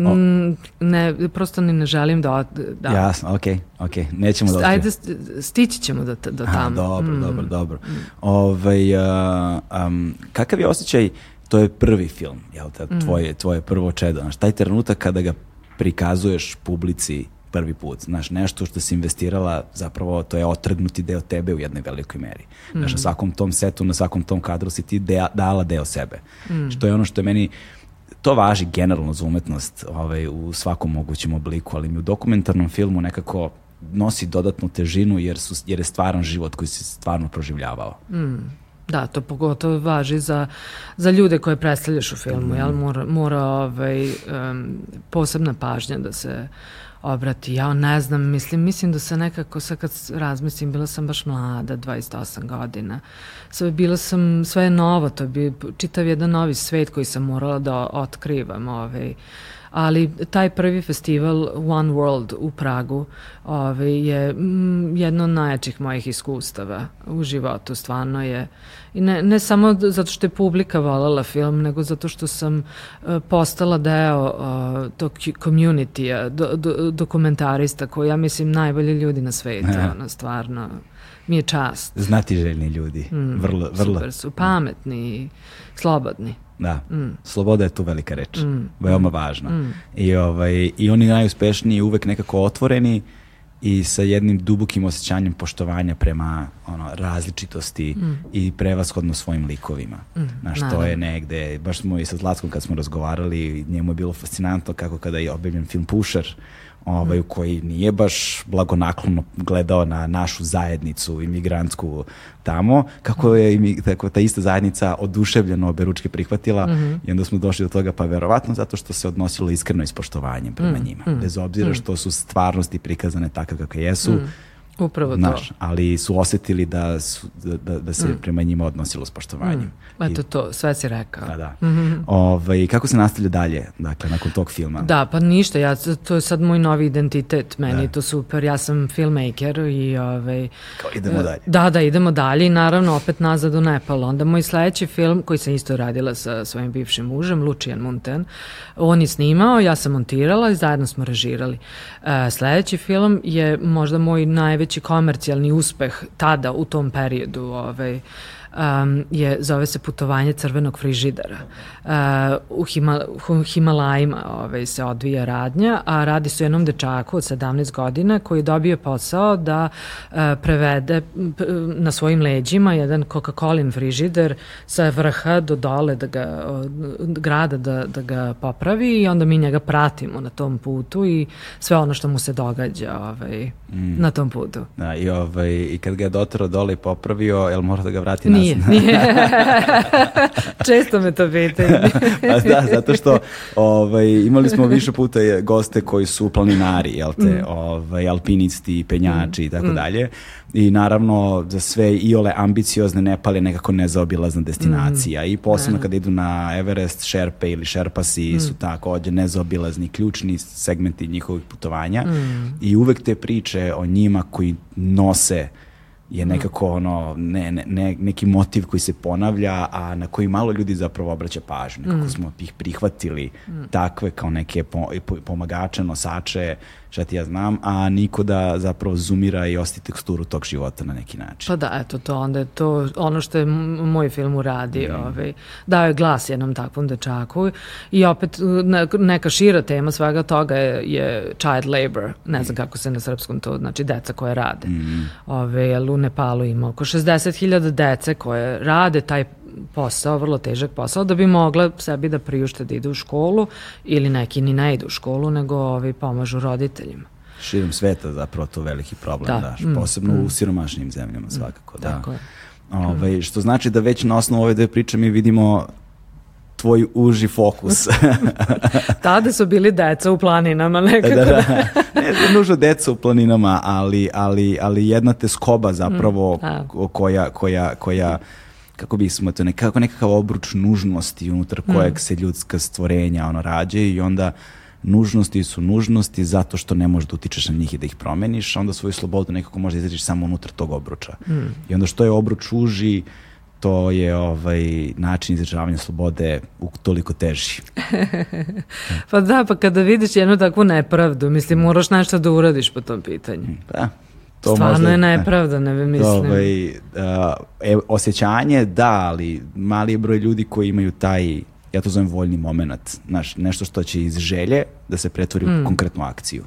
O, Mm, ne, prosto ni ne želim da... da. Jasno, okej, okej. Nećemo da Ajde, st- stići ćemo do, do Aha, tamo. dobro, Mm. dobro, dobro. Ovaj, a, am, kakav je osjećaj, to je prvi film, jel te, Mm. tvoje, tvoje prvo čedo, znaš, taj trenutak kada ga prikazuješ publici prvi put, znaš, nešto što si investirala, zapravo to je otrgnuti deo tebe u jednoj velikoj meri. Znaš, Mm. na svakom tom setu, na svakom tom kadru si ti dea- dala deo sebe. Mm. Što je ono što je meni, to važi generalno za umetnost ovaj, u svakom mogućem obliku, ali mi u dokumentarnom filmu nekako nosi dodatnu težinu jer, su, jer je stvaran život koji si stvarno proživljavao. Da, to pogotovo važi za, za ljude koje predstavljaš u filmu, jel? Mora, mora ovaj, em, posebna pažnja da se obrati. Ja ne znam, mislim, mislim da se nekako, sad kad razmislim, bila sam baš mlada, 28 godina. Sve, bila sam, sve je novo, to bio čitav jedan novi svet koji sam morala da otkrivam. Ovaj. Ali taj prvi festival One World u Pragu ovaj, je mm, jedno od najjačih mojih iskustava u životu, stvarno je. I ne, ne samo zato što je publika voljela film, nego zato što sam e, postala deo uh, tog community do, do, dokumentarista koji ja mislim najbolji ljudi na svetu, Aha. ono, stvarno mi je čast. Znatiželjni ljudi. vrlo, vrlo. Super su, pametni i slobodni. Da. Sloboda je tu velika reč. Veoma važna. I, ovaj, I oni najuspešniji uvek nekako otvoreni i sa jednim dubokim osjećanjem poštovanja prema ono, različitosti i prevashodno svojim likovima. Znaš, to naravno. je negde, baš smo i sa Zlatkom kad smo razgovarali, njemu je bilo fascinantno kako kada je objavljen film Pušer, ovaj, koji nije baš blagonaklono gledao na našu zajednicu imigrantsku tamo, kako je tako, ta ista zajednica oduševljeno obe ručke prihvatila i onda smo došli do toga, pa verovatno zato što se odnosilo iskreno i s poštovanjem prema njima. Bez obzira što su stvarnosti prikazane takve kakve jesu, Upravo znaš, to. ali su osetili da, su, da, da, da se prema njima odnosilo s poštovanjem. I- Eto to, sve si rekao. da, da. Ovaj, kako se nastavlja dalje, dakle, nakon tog filma? Da, pa ništa, ja, to je sad moj novi identitet, meni je to super, ja sam filmmaker i ovaj, Kao, idemo dalje. Da, da, idemo dalje i naravno opet nazad u Nepal. Onda moj sledeći film koji sam isto radila sa svojim bivšim mužem, Lucian Munten, on je snimao, ja sam montirala i zajedno smo režirali. E, sledeći film je možda moj najveći komercijalni uspeh tada u tom periodu. Ovaj, um, je, zove se Putovanje crvenog frižidera. Uh, u, Hima, u Himalajima ovaj, se odvija radnja, a radi se o jednom dečaku od 17 godina koji je dobio posao da uh, prevede na svojim leđima jedan Coca-Colin frižider sa vrha do dole da ga, od grada da, da ga popravi i onda mi njega pratimo na tom putu i sve ono što mu se događa ovaj, na tom putu. Da, i, ovaj, I kad ga je doterao dole i popravio, jel mora da ga vrati Nije, nije. (laughs) Često me to pitaju. (laughs) Pa da, zato što ovaj, imali smo više puta goste koji su planinari, jel te, Mm. ovaj, alpinisti, penjači i tako dalje. I naravno za sve iole ambiciozne Nepal je nekako nezaobilazna destinacija. I posebno kada idu na Everest, Šerpe ili Šerpasi su takođe nezaobilazni ključni segmenti njihovih putovanja. I uvek te priče o njima koji nose je nekako ono, ne, ne, ne, neki motiv koji se ponavlja, a na koji malo ljudi zapravo obraća pažnju. Kako smo ih prihvatili takve kao neke po, po- pomagače, nosače, šta ti ja znam, a niko da zapravo zoomira i osti teksturu tog života na neki način. Pa da, eto to, onda je to ono što je moj film uradio. Ovaj, dao je glas jednom takvom dečaku i opet ne- neka šira tema svega toga je, je child labor, ne znam kako se na srpskom to, znači deca koje rade. Ove, jer u Nepalu ima oko 60.000 dece koje rade taj posao, vrlo težak posao, da bi mogla sebi da priušte da ide u školu ili neki ni ne idu u školu, nego ovi pomažu roditeljima. Širom sveta zapravo to veliki problem, da, Da. Mm, posebno u siromašnim zemljama svakako, da. Tako je. Ovaj, što znači da već na osnovu ove dve priče mi vidimo tvoj uži fokus. (laughs) Tada su bili deca u planinama nekako. da, da. Ne znam nužno deca u planinama, ali, ali, ali jedna te skoba zapravo a. ko- koja, koja, koja kako bismo to nekako nekakav obruč nužnosti unutar kojeg se ljudska stvorenja ono rađaju i onda nužnosti su nužnosti zato što ne možeš da utičeš na njih i da ih promeniš, a onda svoju slobodu nekako možda izražiš samo unutar tog obruča. I onda što je obruč uži, to je ovaj način izražavanja slobode u toliko teži. (laughs) Pa da, pa kada vidiš jednu takvu nepravdu, mislim, moraš nešto da uradiš po tom pitanju. Da, to Stvarno možda- je nepravda, ne bi mislim. Ovaj, a, e, osjećanje, da, ali mali je broj ljudi koji imaju taj, ja to zovem voljni moment, znaš, nešto što će iz želje da se pretvori Mm. u konkretnu akciju.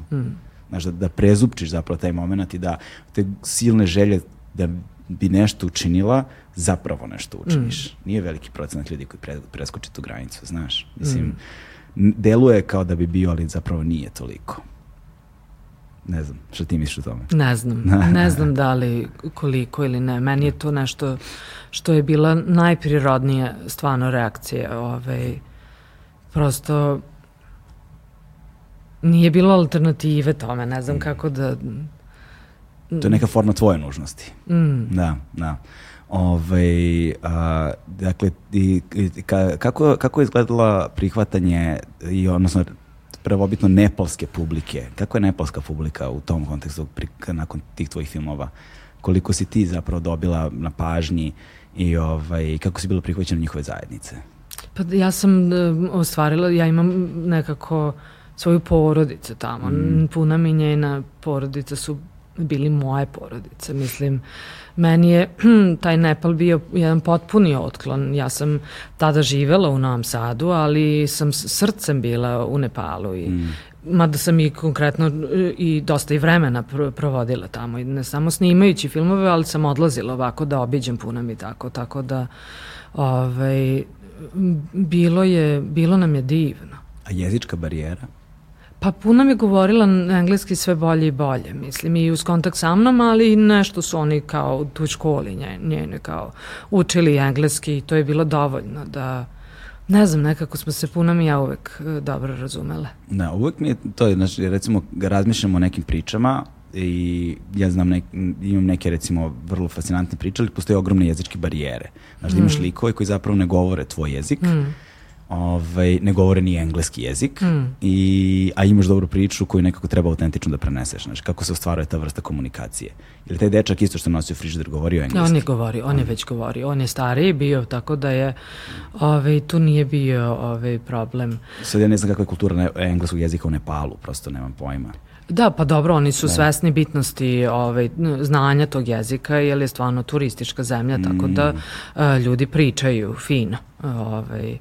Znaš, da, da prezupčiš zapravo taj moment i da te silne želje da bi nešto učinila, zapravo nešto učiniš. Mm. Nije veliki procenat ljudi koji pre, preskoči tu granicu, znaš. Mm. Mislim, n- deluje kao da bi bio, ali zapravo nije toliko. Ne znam, što ti misliš o tome? Ne znam, (laughs) ne znam da li koliko ili ne. Meni je to nešto što je bila najprirodnija stvarno reakcija. Ovaj, prosto nije bilo alternative tome, ne znam kako da... To je neka forma tvoje nužnosti. Mm, Da, da. Ove, a, dakle, i, i- ka- kako, kako je izgledala prihvatanje i odnosno prvobitno nepalske publike? Kako je nepalska publika u tom kontekstu pri, nakon tih tvojih filmova? Koliko si ti zapravo dobila na pažnji i ovaj, kako si bilo prihvaćena njihove zajednice? Pa ja sam e, ostvarila, ja imam nekako svoju porodicu tamo. Puna mi njena porodica su bili moje porodice. Mislim, meni je (clears throat) taj Nepal bio jedan potpuni otklon. Ja sam tada živela u Novom Sadu, ali sam srcem bila u Nepalu i mada sam i konkretno e, i dosta i vremena pro- provodila tamo ne samo snimajući filmove, ali sam odlazila ovako da obiđem puno i tako, tako da ovaj, bilo je, bilo nam je divno. A jezička barijera? Pa puno mi je govorila engleski sve bolje i bolje, mislim, i uz kontakt sa mnom, ali i nešto su oni kao u tu školi nje- njene kao učili engleski i to je bilo dovoljno da, ne znam, nekako smo se puno mi ja uvek e, dobro razumele. Da, uvek mi je to, znači, recimo, razmišljamo o nekim pričama i ja znam, nek, imam neke, recimo, vrlo fascinantne priče, ali postoje ogromne jezičke barijere. Znaš, da imaš likove koji zapravo ne govore tvoj jezik, ovaj, ne govore ni engleski jezik, i, a imaš dobru priču koju nekako treba autentično da preneseš. Znaš, kako se ostvaruje ta vrsta komunikacije. Ili taj dečak isto što nosio frižider govorio engleski. On je govorio, on je već govorio, on je stariji bio, tako da je, ovaj, tu nije bio ovaj, problem. Sad ja ne znam kakva je kultura engleskog jezika u Nepalu, prosto nemam pojma. Da, pa dobro, oni su svesni bitnosti ovaj, znanja tog jezika, jer je stvarno turistička zemlja, tako da a, ljudi pričaju fino. Ovaj,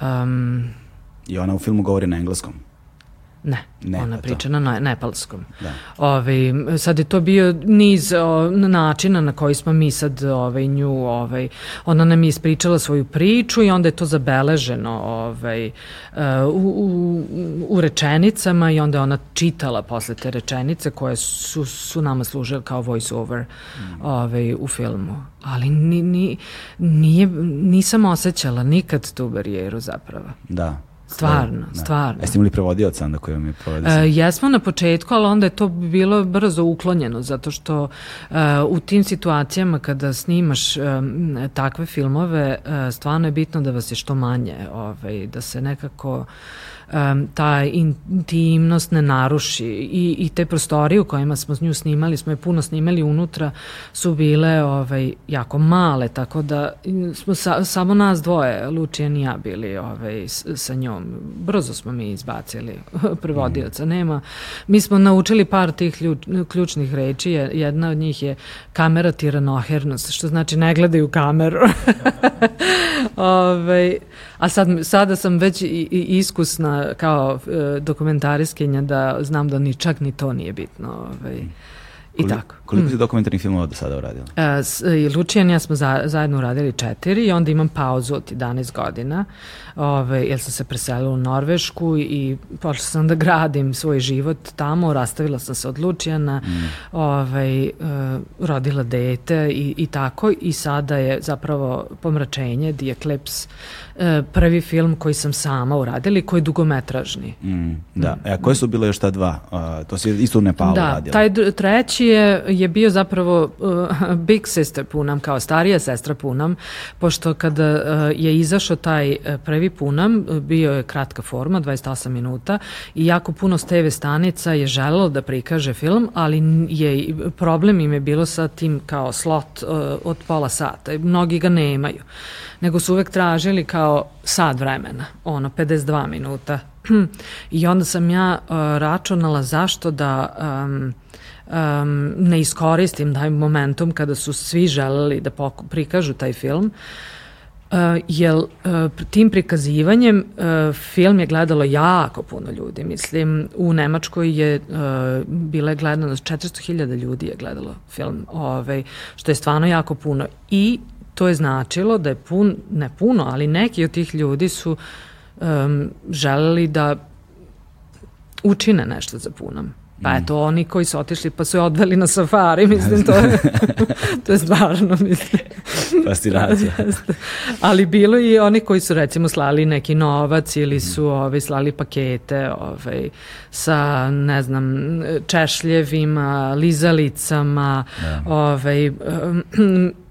um, I ona u filmu govori na engleskom. Ne, Ne, ona pa to. priča na na- nepalskom. Da. Ovaj, sad je to bio niz o, načina na koji smo mi sad ovaj, nju, ovaj, ona nam je ispričala svoju priču i onda je to zabeleženo ovaj, e, u, u, u rečenicama i onda je ona čitala posle te rečenice koje su, su nama služile kao voice over ovaj, u filmu. Ali ni, ni, nije, nisam osjećala nikad tu barijeru zapravo. Da. Stvarno, Da. stvarno. Jeste imali prevodioca onda koji vam je provedio? E, jesmo na početku, ali onda je to bilo brzo uklonjeno, zato što e, u tim situacijama kada snimaš e, m, takve filmove, e, stvarno je bitno da vas je što manje, ovaj, da se nekako e, ta intimnost ne naruši i, i te prostorije u kojima smo nju snimali, smo je puno snimali unutra, su bile ovaj, jako male, tako da smo sa, samo nas dvoje, Lučijan i ja bili ovaj, s- sa njom. Brzo smo mi izbacili (laughs) prevodioca. Nema. Mi smo naučili par tih ključ, ključnih reči. Je- Jedna od njih je kamera tiranohernost, što znači ne gledaju kameru. (laughs) Ovaj, a sad, sada sam već i, i iskusna kao e, dokumentariskinja da znam da ni čak ni to nije bitno. Ovaj. I Koli- tako. Koliko si dokumentarnih filmova do sada uradila? E, s- i Lučijan ja smo za, zajedno uradili četiri i onda imam pauzu od 11 godina, ove, jer sam se preselila u Norvešku i počela sam da gradim svoj život tamo, rastavila sam se od Lučijana, ovaj, e, rodila dete i, i tako i sada je zapravo Pomračenje, The Eclipse, e, prvi film koji sam sama uradila i koji je dugometražni. Mm, da. E, a koje su bile još ta dva? A, to si isto u Nepalu Da, radila. taj dr- treći je, je bio zapravo uh, (laughs) Big Sister Punam, kao starija sestra Punam, pošto kada uh, je izašao taj uh, prvi Punam, uh, bio je kratka forma, 28 minuta, i jako puno s TV stanica je želelo da prikaže film, ali je, problem im je bilo sa tim kao slot uh, od pola sata. Mnogi ga nemaju, nego su uvek tražili kao sat vremena, ono, 52 minuta. (clears throat) I onda sam ja uh, računala zašto da um, um, ne iskoristim taj momentum kada su svi želeli da prikažu taj film. Uh, jel uh, tim prikazivanjem uh, film je gledalo jako puno ljudi. Mislim, u Nemačkoj je uh, bila je gledano 400.000 ljudi je gledalo film, ovaj, što je stvarno jako puno. I to je značilo da je pun, ne puno, ali neki od tih ljudi su um, želeli da učine nešto za punom. Pa eto, oni koji su otišli pa su je odveli na safari, (laughs) mislim, to je, to je stvarno, mislim. (laughs) Fascinacija. (laughs) Ali bilo i oni koji su recimo slali neki novac ili su ovaj, slali pakete ovaj, sa, ne znam, češljevima, lizalicama, ovaj, (clears throat)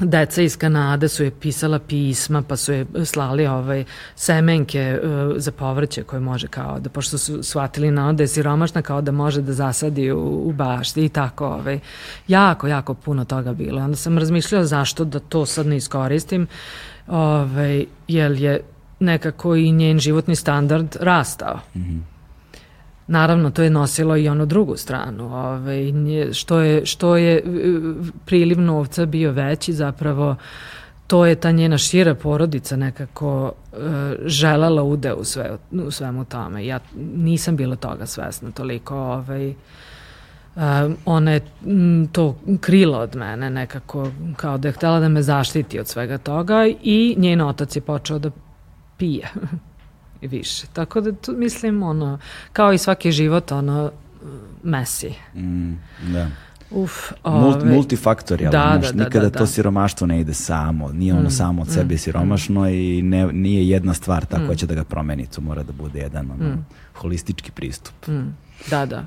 deca iz Kanade su je pisala pisma, pa su je slali ovaj semenke uh, za povrće koje može kao da, pošto su shvatili na da je siromašna, kao da može da zasadi u, u bašti i tako. Ovaj. Jako, jako puno toga bilo. Onda sam razmišljala zašto da to sad ne iskoristim, ovaj, jer je nekako i njen životni standard rastao. Naravno, to je nosilo i onu drugu stranu. Ovaj, što, je, što je e, priliv novca bio veći, zapravo to je ta njena šira porodica nekako e, želala ude u, sve, u svemu tome. Ja nisam bila toga svesna toliko. Ovaj, Um, ona je to krila od mene nekako kao da je htela da me zaštiti od svega toga i njen otac je počeo da pije (laughs) i više. Tako da tu mislim ono, kao i svaki život ono mesi. Mm, da. Uf, Mult, ove, multifaktorijalno, da, znaš, da, da, nikada da, to da. siromaštvo ne ide samo, nije ono samo od sebe siromašno i ne, nije jedna stvar ta koja će da ga promeni, to mora da bude jedan ono, holistički pristup. Da, da.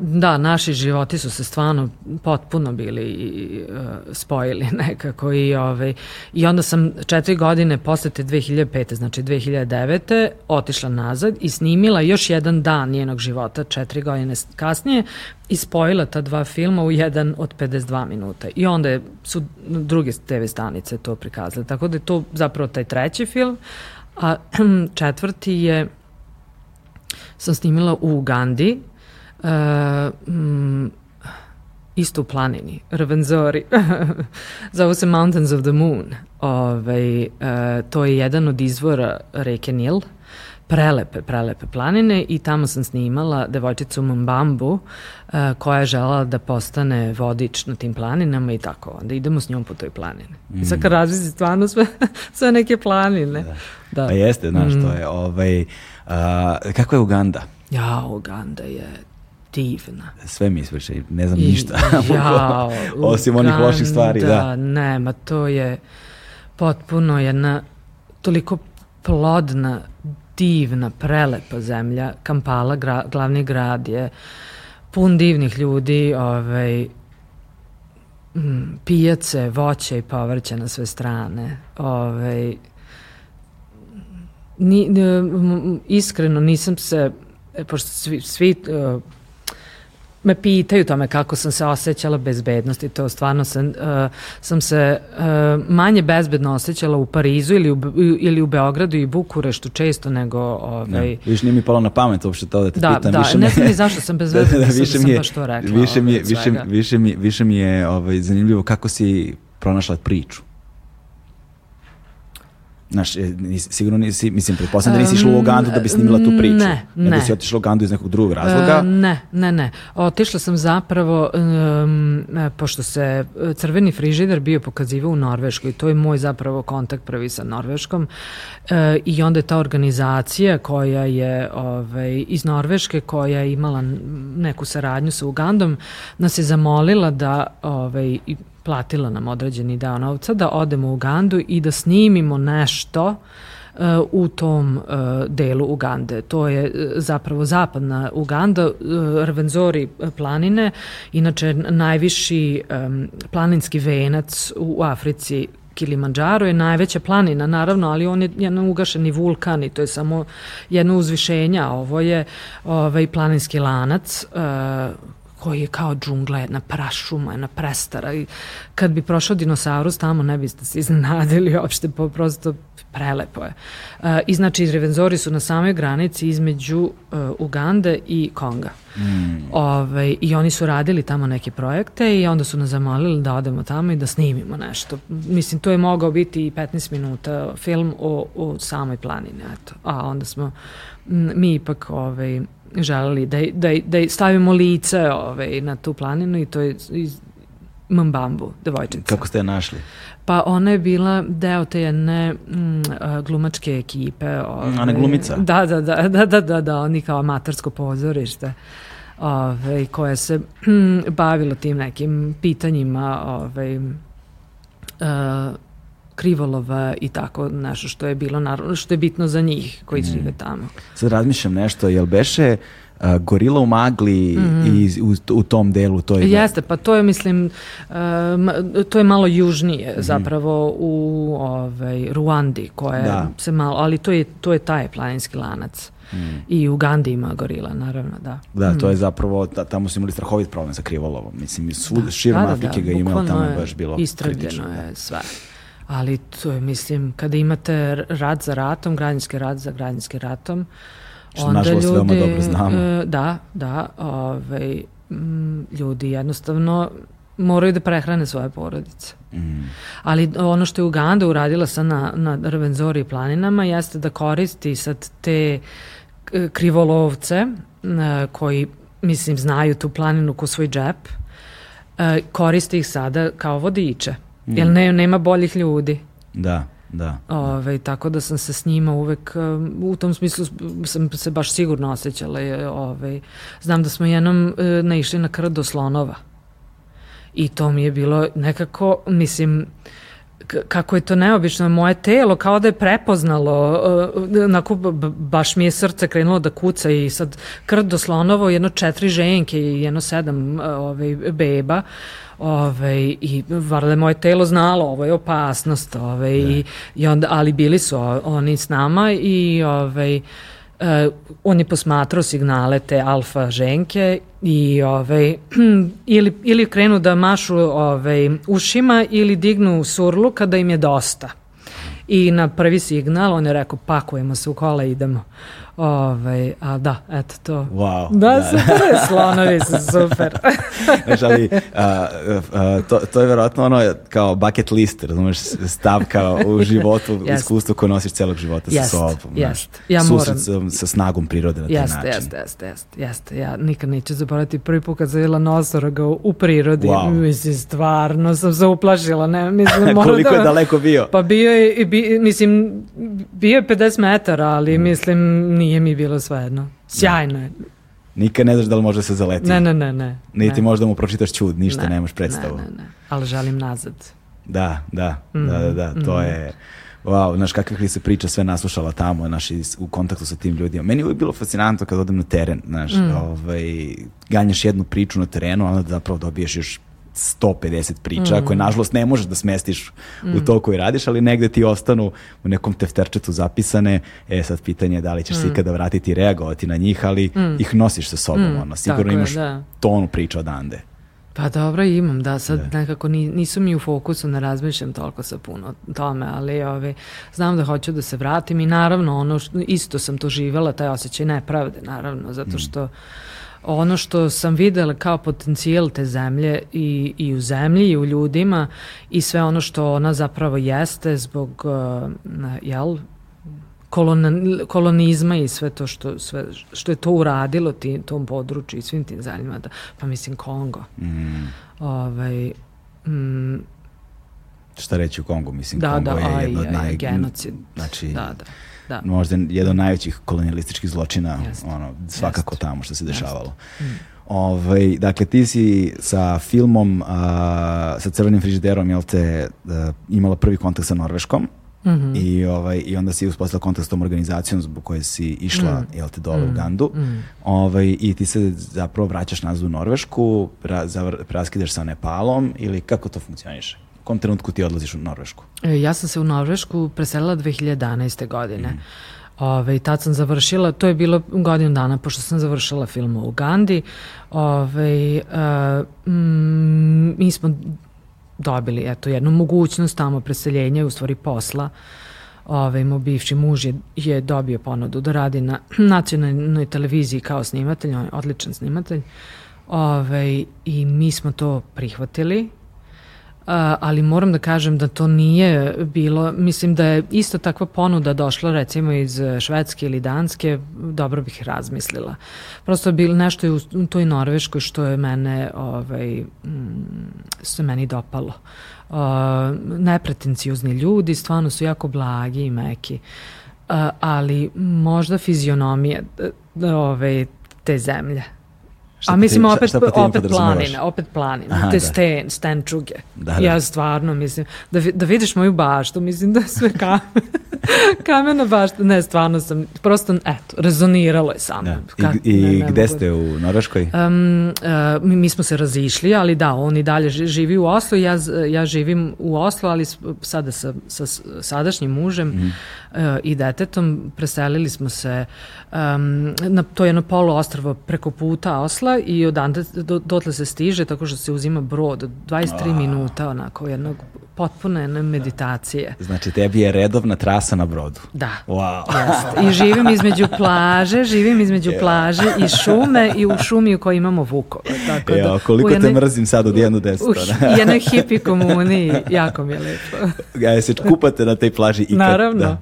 Da, naši životi su se stvarno potpuno bili uh, spojili (laughs) nekako i, ovaj, i onda sam četiri godine posle te 2005. znači 2009. otišla nazad i snimila još jedan dan njenog života četiri godine kasnije i spojila ta dva filma u jedan od 52 minuta. I onda je, su druge TV stanice to prikazale. Tako da je to zapravo taj treći film, a (clears throat) četvrti je sam snimila u Ugandi, uh, mm, isto u planini, Ravenzori. (laughs) Zove se Mountains of the Moon. Ovaj, uh, to je jedan od izvora reke Nil. Prelepe, prelepe planine i tamo sam snimala devojčicu Mbambu uh, koja je želala da postane vodič na tim planinama i tako. Onda idemo s njom po toj planini. I sad kad razvisi stvarno sve, (laughs) sve neke planine. Da. Pa jeste, znaš, to je ovaj, a, kako je Uganda? Ja, Uganda je divna. Sve mi ispričaj, ne znam I- ništa. jao, (laughs) Osim onih loših stvari, da. Nema, to je potpuno jedna toliko plodna, divna, prelepa zemlja. Kampala, gra, glavni grad je pun divnih ljudi, ovaj, pijace, voće i povrće na sve strane. Ovaj, ni, iskreno nisam se, e, pošto svi, svi e, me pitaju tome kako sam se osjećala bezbednosti, to stvarno sam, uh, sam se uh, manje bezbedno osjećala u Parizu ili u, ili u Beogradu i Bukureštu često nego ovaj, Ne, Viš nije mi palo na pamet uopšte to da te Da, pitam. da, više ne znam ni zašto sam bezbedna, (laughs) Da, da, da više sam mi je- baš to rekla, Više mi je, ovaj, više, više mi, više mi je ovaj, zanimljivo kako si pronašla priču. Znaš, e, nis, sigurno nisi, mislim, pretpostavljam da nisi išla u Ugandu da bi snimila tu priču. Ne, Nego ne. si otišla u Ugandu iz nekog drugog razloga. Ne, ne, ne. Otišla sam zapravo, um, pošto se e, crveni frižider bio pokazivao u Norveškoj, to je moj zapravo kontakt prvi sa Norveškom e, i onda je ta organizacija koja je ovaj, iz Norveške, koja je imala neku saradnju sa Ugandom, nas je zamolila da ovaj, platila nam određeni deo novca, da odemo u Ugandu i da snimimo nešto uh, u tom uh, delu Ugande. To je uh, zapravo zapadna Uganda, Rvenzori planine, inače najviši um, planinski venac u Africi Kilimanjaro je najveća planina, naravno, ali on je jedan ugašeni vulkan i to je samo jedno uzvišenje, a ovo je ovaj, planinski lanac koji je kao džungla, jedna prašuma, jedna prestara i kad bi prošao dinosaurus tamo ne biste se iznenadili uopšte, po, prosto prelepo je. Uh, I znači Revenzori su na samoj granici između uh, Ugande i Konga. Mm. Ove, I oni su radili tamo neke projekte i onda su nas zamolili da odemo tamo i da snimimo nešto. Mislim, to je mogao biti i 15 minuta film o, o samoj planini, eto. A onda smo m, mi ipak ovaj, želeli da, da, da stavimo lice ovaj, na tu planinu i to je iz Mbambu, devojčica. Kako ste je našli? Pa ona je bila deo te jedne mm, glumačke ekipe. Ove, Ona glumica? Da, da, da, da, da, da, da, oni kao amatersko pozorište ove, koje se mm, bavilo tim nekim pitanjima ove, a, krivolova i tako nešto što je bilo naravno što je bitno za njih koji Mm. žive tamo. Sad razmišljam nešto, jel beše uh, gorila u magli i u, u tom delu? To je Jeste, pa to je mislim um, to je malo južnije zapravo u ovaj Ruandi koja Mhm. Da. se malo, ali to je to je taj planinski lanac. I u Ugandi ima gorila, naravno, da. Da, to je zapravo, ta, tamo su imali strahovit problem sa krivolovom. Mislim, svud, širom Da, da, Afrike da, ga ima, bukvalno tamo je baš bilo Istrebljeno kritično. da. je sve. Ali to je, mislim, kada imate rat za ratom, građanski rat za građanskim ratom, Što, nažalost, veoma dobro znamo. e, Da, da, ovaj, ljudi jednostavno moraju da prehrane svoje porodice. Mm. Ali ono što je Uganda uradila sa na, na Rvenzori planinama jeste da koristi sad te krivolovce e, koji, mislim, znaju tu planinu ko svoj džep, e, koristi ih sada kao vodiče. Jer ne, nema boljih ljudi. Da, da. Ove, tako da sam se s njima uvek, um, u tom smislu sam se baš sigurno osjećala. je, Ove, znam da smo jednom e, naišli na krdo slonova. I to mi je bilo nekako, mislim, kako je to neobično, moje telo kao da je prepoznalo, uh, onako baš mi je srce krenulo da kuca i sad krdo slonovo, jedno četiri ženke i jedno sedam uh, ovaj, beba, Ove, i valjda je moje telo znalo ovo je opasnost ove, i, i onda, ali bili su o- oni s nama i ovaj, e, on je posmatrao signale te alfa ženke i ovaj, (clears throat) ili, ili krenu da mašu ovaj, ušima ili dignu surlu kada im je dosta. I na prvi signal on je rekao pakujemo se u kola idemo. Ovaj, a da, eto to. Wow. Da, super je, (laughs) slonovi su super. (laughs) Znaš, ali a, a, to, to je verovatno ono kao bucket list, razumeš, stavka u (laughs) životu, Jest. iskustvo koje nosiš celog života sa Jest, sobom. jest. Ja Susret moram- sa, sa snagom prirode na taj Jeste, način. jeste, jeste, jeste, jeste. Ja nikad neću zaboraviti prvi put kad sam vidjela nosoroga u, prirodi. Wow. Mislim, stvarno sam se uplašila. Ne, mislim, moram Koliko da- je daleko bio? Pa bio je, bi, mislim, bio je 50 metara, ali mislim, nije mi bilo svejedno. Sjajno je. Nikad ne znaš da li može se zaleti. Ne, ne, ne, ne. Niti ne. možda mu pročitaš čud, ništa Ne, nemaš predstavu. Ne, ne, ne. Ali želim nazad. Da, da, da, da, da, Mm, to je... Wow, znaš, kakvih li se priča sve naslušala tamo, znaš, u kontaktu sa tim ljudima. Meni je uvijek bilo fascinantno kad odem na teren, znaš, Mm. ovaj, ganjaš jednu priču na terenu, a onda zapravo dobiješ još 150 priča Mm. koje nažalost ne možeš da smestiš u to koji radiš, ali negde ti ostanu u nekom tefterčetu zapisane. E sad pitanje je da li ćeš Mm. se ikada vratiti i reagovati na njih, ali ih nosiš sa sobom, ono, sigurno tako je, imaš da. tonu priča odande. Pa dobro, imam, da, sad nekako ni, nisu mi u fokusu, ne razmišljam toliko sa puno tome, ali ove, znam da hoću da se vratim i naravno ono, isto sam to živela, taj osjećaj nepravde, naravno, zato što ono što sam videla kao potencijal te zemlje i, i u zemlji i u ljudima i sve ono što ona zapravo jeste zbog uh, jel, kolon, kolonizma i sve to što, sve, što je to uradilo ti, tom području i svim tim zemljama, da, pa mislim Kongo. Mm. Ovaj, mm, Šta reći u Kongu? Mislim, da, Kongo da, je jedno od aj, naj... genocid. Znači, da, da, da. možda jedan od najvećih kolonijalističkih zločina, Jest. ono, svakako Jest. tamo što se dešavalo. Mm. Ovaj, dakle, ti si sa filmom, a, sa Crvenim frižiderom, jel te, a, imala prvi kontakt sa Norveškom, Mm -hmm. I, ovaj, I onda si uspostavila kontakt s tom organizacijom zbog koje si išla, Mm. jel te, dole u Mm. Gandu. Mm. Ovaj, I ti se zapravo vraćaš nazad u Norvešku, pra, praskidaš sa Nepalom ili kako to funkcioniše? Kom trenutku ti odlaziš u Norvešku? E, Ja sam se u Norvešku preselila 2011. godine. Mm. Ove, tad sam završila, to je bilo godinu dana pošto sam završila film u Ugandi. Ove, uh, mm, mi smo dobili eto, jednu mogućnost tamo preseljenja, u stvari posla. Ove, moj bivši muž je, je dobio ponudu da radi na nacionalnoj televiziji kao snimatelj, on je odličan snimatelj. Ove, I mi smo to prihvatili ali moram da kažem da to nije bilo, mislim da je isto takva ponuda došla recimo iz Švedske ili Danske, dobro bih razmislila. Prosto je bilo nešto u, toj Norveškoj što je mene, ovaj, mm, što je meni dopalo. Uh, nepretenciozni ljudi, stvarno su jako blagi i meki, uh, ali možda fizionomije ove, te zemlje. Šta A po mislim opet, šta po tim opet planine, opet planine, Aha, te da. sten, stenčuge. Da, da. Ja stvarno mislim, da, da vidiš moju baštu, mislim da sve kamen, (laughs) kamena bašta. Ne, stvarno sam, prosto, eto, rezoniralo je sa mnom. Da. I, i ne, ne gde mogu- ste u Norveškoj? Um, uh, mi, mi smo se razišli, ali da, on i dalje ži- živi u Oslu, ja, ja živim u Oslu, ali sada sa, sa sadašnjim mužem Mhm. uh, i detetom preselili smo se um, na to je jedno polu ostrvo preko puta Osla i odande do, dotle se stiže tako što se uzima brod od 23 minuta onako jednog potpune jedne meditacije. Znači, tebi je redovna trasa na brodu. Da. Wow. Jeste. I živim između plaže, živim između plaže i šume i u šumi u kojoj imamo vukove. Tako da, Evo, koliko u te mrzim sad od 1 do 10. U jednoj hipi komuniji, jako mi je lepo. (laughs) Ja, se kupate na tej plaži ikad. Naravno. Da.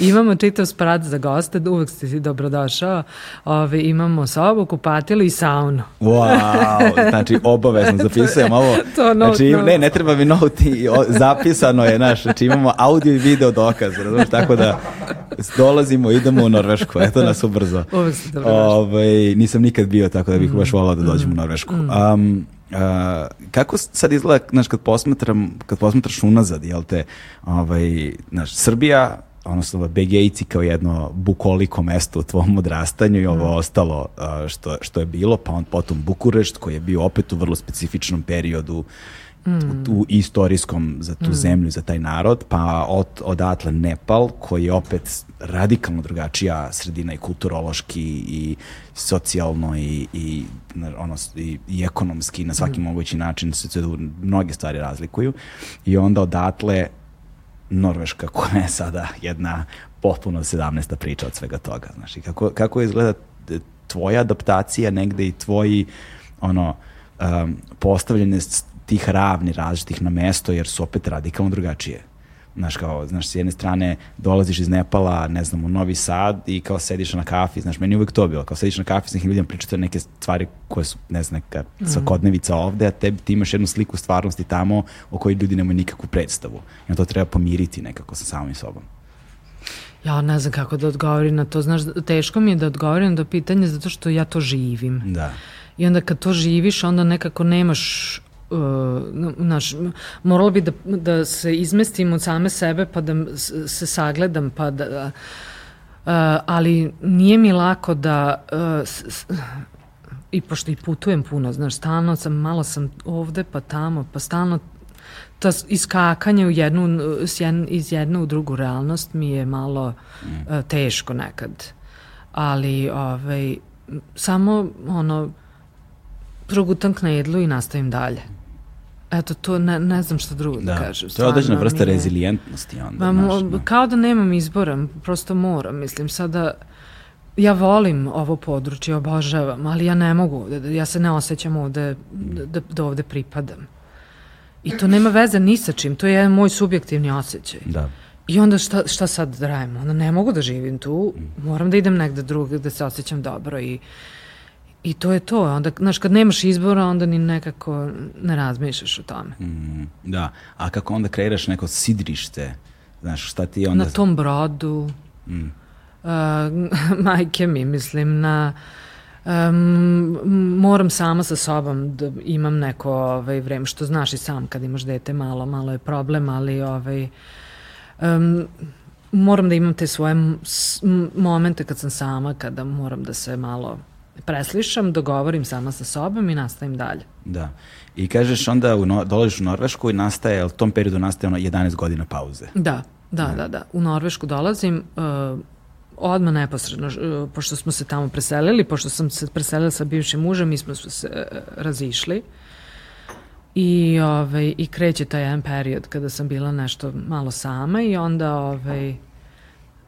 Imamo čitav sprat za goste, uvek ste si dobrodošao. Ove, imamo sobu, kupatilo i saunu. Wow, znači obavezno (laughs) zapisujem ovo. To note, znači, note. ne, ne treba mi note, i o- zapisano je, naš, znači imamo audio i video dokaz, razumiješ, tako da dolazimo, idemo u Norvešku, eto nas ubrzo. Uvek ste dobrodošli. Ovaj, nisam nikad bio, tako da bih baš volao da dođem u Norvešku. Um, Uh, kako sad izgleda, znaš, kad posmatram, kad posmatraš unazad, jel te, ovaj, znaš, Srbija, odnosno Begejci kao jedno bukoliko mesto u tvom odrastanju i ovo ostalo uh, što, što je bilo, pa on potom Bukurešt koji je bio opet u vrlo specifičnom periodu u, u istorijskom za tu zemlju, za taj narod, pa od, odatle Nepal koji je opet radikalno drugačija sredina i kulturološki i socijalno i, i, ono, i, i ekonomski na svaki mogući način se mnoge stvari razlikuju. I onda odatle Norveška koja je sada jedna potpuno 17. priča od svega toga. Znaš, i kako, kako izgleda tvoja adaptacija negde i tvoji ono, um, postavljanje s- tih ravni različitih na mesto jer su opet radikalno drugačije. Znaš, kao, znaš, s jedne strane dolaziš iz Nepala, ne znam, u Novi Sad i kao sediš na kafi, znaš, meni je uvek to bilo, kao sediš na kafi s nekim ljudima, pričate neke stvari koje su, ne znam, neka svakodnevica ovde, a tebi ti imaš jednu sliku stvarnosti tamo o kojoj ljudi nemaju nikakvu predstavu. I to treba pomiriti nekako sa samim sobom. Ja ne znam kako da odgovorim na to. Znaš, teško mi je da odgovorim na pitanje zato što ja to živim. Da. I onda kad to živiš, onda nekako nemaš uh, naš, moralo bi da, da se izmestim od same sebe pa da se sagledam pa da uh, ali nije mi lako da uh, s- s- i pošto i putujem puno, znaš, stalno sam, malo sam ovde pa tamo, pa stalno ta iskakanje u jednu, s iz jedne u drugu realnost mi je malo uh, teško nekad. Ali, ovaj, samo, ono, progutam knedlu i nastavim dalje. Eto, to ne, ne znam šta drugo da, Da. kažem. To je određena vrsta rezilijentnosti onda. Znaš, mo, no. kao da nemam izbora, prosto moram, mislim, sada ja volim ovo područje, obožavam, ali ja ne mogu, da- da- ja se ne osjećam ovde, da, da, da ovde pripadam. I to nema veze ni sa čim, to je jedan moj subjektivni osjećaj. Da. I onda šta, šta sad da radim? Onda ne mogu da živim tu, moram da idem negde druge da se osjećam dobro i, i to je to. Onda, znaš, kad nemaš izbora, onda ni nekako ne razmišljaš o tome. Mm, da. A kako onda kreiraš neko sidrište? Znaš, šta ti onda... Na tom brodu, Mm. uh, (laughs) majke mi, mislim, na... Um, moram sama sa sobom da imam neko ovaj, vreme, što znaš i sam kad imaš dete malo, malo je problem, ali ovaj, um, moram da imam te svoje momente kad sam sama, kada moram da se malo preslišam, dogovorim sama sa sobom i nastavim dalje. Da. I kažeš onda u no, dolaziš u Norvešku i nastaje, u tom periodu nastaje ono 11 godina pauze. Da, da, da, da. U Norvešku dolazim uh, odmah neposredno, uh, pošto smo se tamo preselili, pošto sam se preselila sa bivšim mužem, mi smo se uh, razišli. I, ovaj, I kreće taj jedan period kada sam bila nešto malo sama i onda ovaj,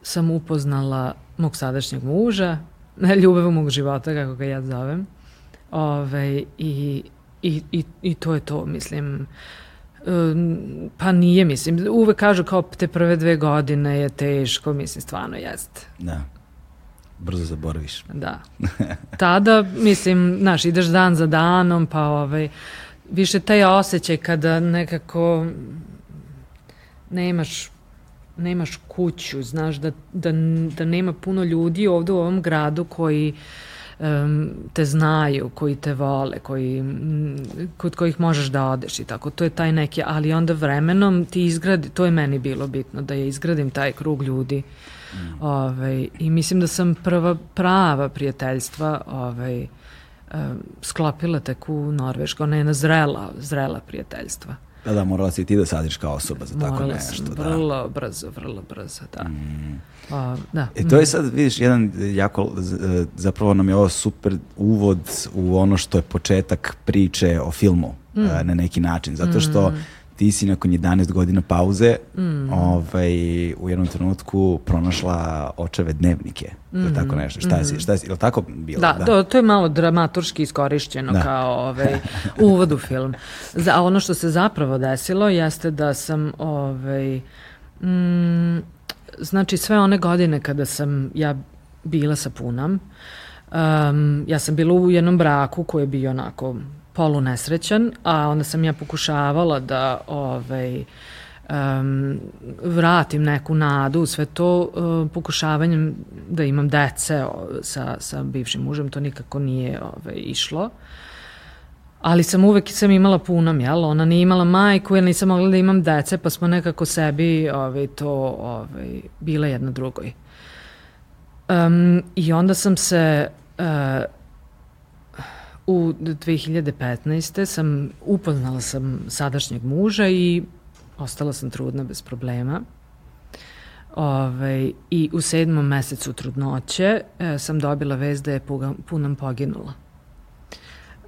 sam upoznala mog sadašnjeg muža, ljubav mog života, kako ga ja zovem. Ove, i, i, i, I to je to, mislim. Pa nije, mislim. Uvek kažu kao te prve dve godine je teško, mislim, stvarno jeste. Da. Brzo zaboraviš. Da. (laughs) Tada, mislim, znaš, ideš dan za danom, pa ovaj, više taj osjećaj kada nekako nemaš nemaš kuću, znaš da, da, da nema puno ljudi ovde u ovom gradu koji um, te znaju, koji te vole, koji, m, kod kojih možeš da odeš i tako. To je taj neki, ali onda vremenom ti izgradi, to je meni bilo bitno, da je izgradim taj krug ljudi. Mm. Ovaj, I mislim da sam prva prava prijateljstva ovaj, um, sklopila tek u Norveškoj. Ona je jedna zrela, zrela prijateljstva. Da, da, morala si ti da sadiš kao osoba za tako Morala nešto. sam da. vrlo brzo, vrlo brzo, da. Mm. A, da. E to je sad, vidiš, jedan jako, z- zapravo nam je ovo super uvod u ono što je početak priče o filmu Mm. e, na neki način, zato što ti si nakon 11 godina pauze Mm. ovaj, u jednom trenutku pronašla očeve dnevnike, ili tako nešto. Šta si, šta si, ili tako bilo? Mm. Da, To, to je malo dramaturški iskorišćeno Da. kao ovaj, (laughs) uvod u film. Za, a ono što se zapravo desilo jeste da sam ovaj, mm, znači sve one godine kada sam ja bila sa punom, um, ja sam bila u jednom braku koji je bio onako polunesrećan, a onda sam ja pokušavala da ovaj, um, vratim neku nadu u sve to uh, pokušavanjem da imam dece sa, sa bivšim mužem, to nikako nije ovaj, išlo. Ali sam uvek sam imala punom, jel? Ona nije imala majku, jer nisam mogla da imam dece, pa smo nekako sebi ovaj, to ovaj, bila jedna drugoj. Um, I onda sam se uh, u 2015. sam upoznala sam sadašnjeg muža i ostala sam trudna bez problema. Ove, I u sedmom mesecu trudnoće e, sam dobila vez da je puga, punam poginula.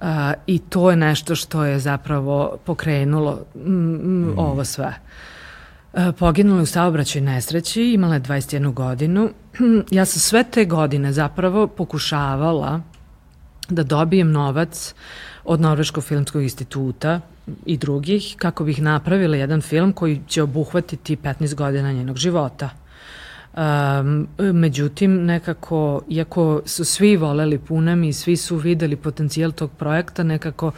A, I to je nešto što je zapravo pokrenulo mm, mm, ovo sve. E, Poginula je u saobraćaj nesreći, imala je 21 godinu. (clears throat) Ja sam sve te godine zapravo pokušavala da dobijem novac od Norveškog filmskog instituta i drugih kako bih napravila jedan film koji će obuhvatiti 15 godina njenog života. Um, međutim, nekako, iako su svi voleli Punem i svi su videli potencijal tog projekta, nekako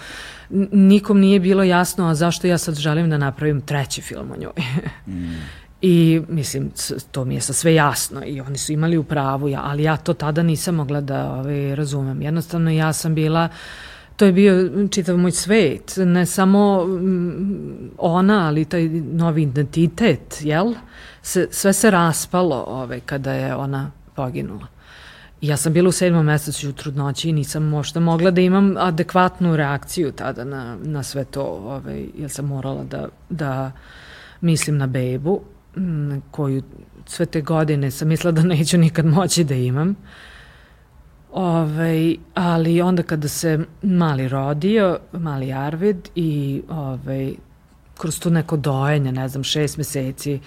nikom nije bilo jasno a zašto ja sad želim da napravim treći film o njoj. (laughs) I mislim, to mi je sa sve jasno i oni su imali u pravu, ja, ali ja to tada nisam mogla da ovaj, razumem. Jednostavno ja sam bila, to je bio čitav moj svet, ne samo mm, ona, ali taj novi identitet, jel? Se, sve se raspalo ovaj, kada je ona poginula. Ja sam bila u sedmom mesecu u trudnoći i nisam možda mogla da imam adekvatnu reakciju tada na, na sve to, ovaj, jer sam morala da, da mislim na bebu, koju sve te godine sam mislila da neću nikad moći da imam. Ove, ali onda kada se mali rodio, mali Arvid i ove, kroz to neko dojenje, ne znam, šest meseci,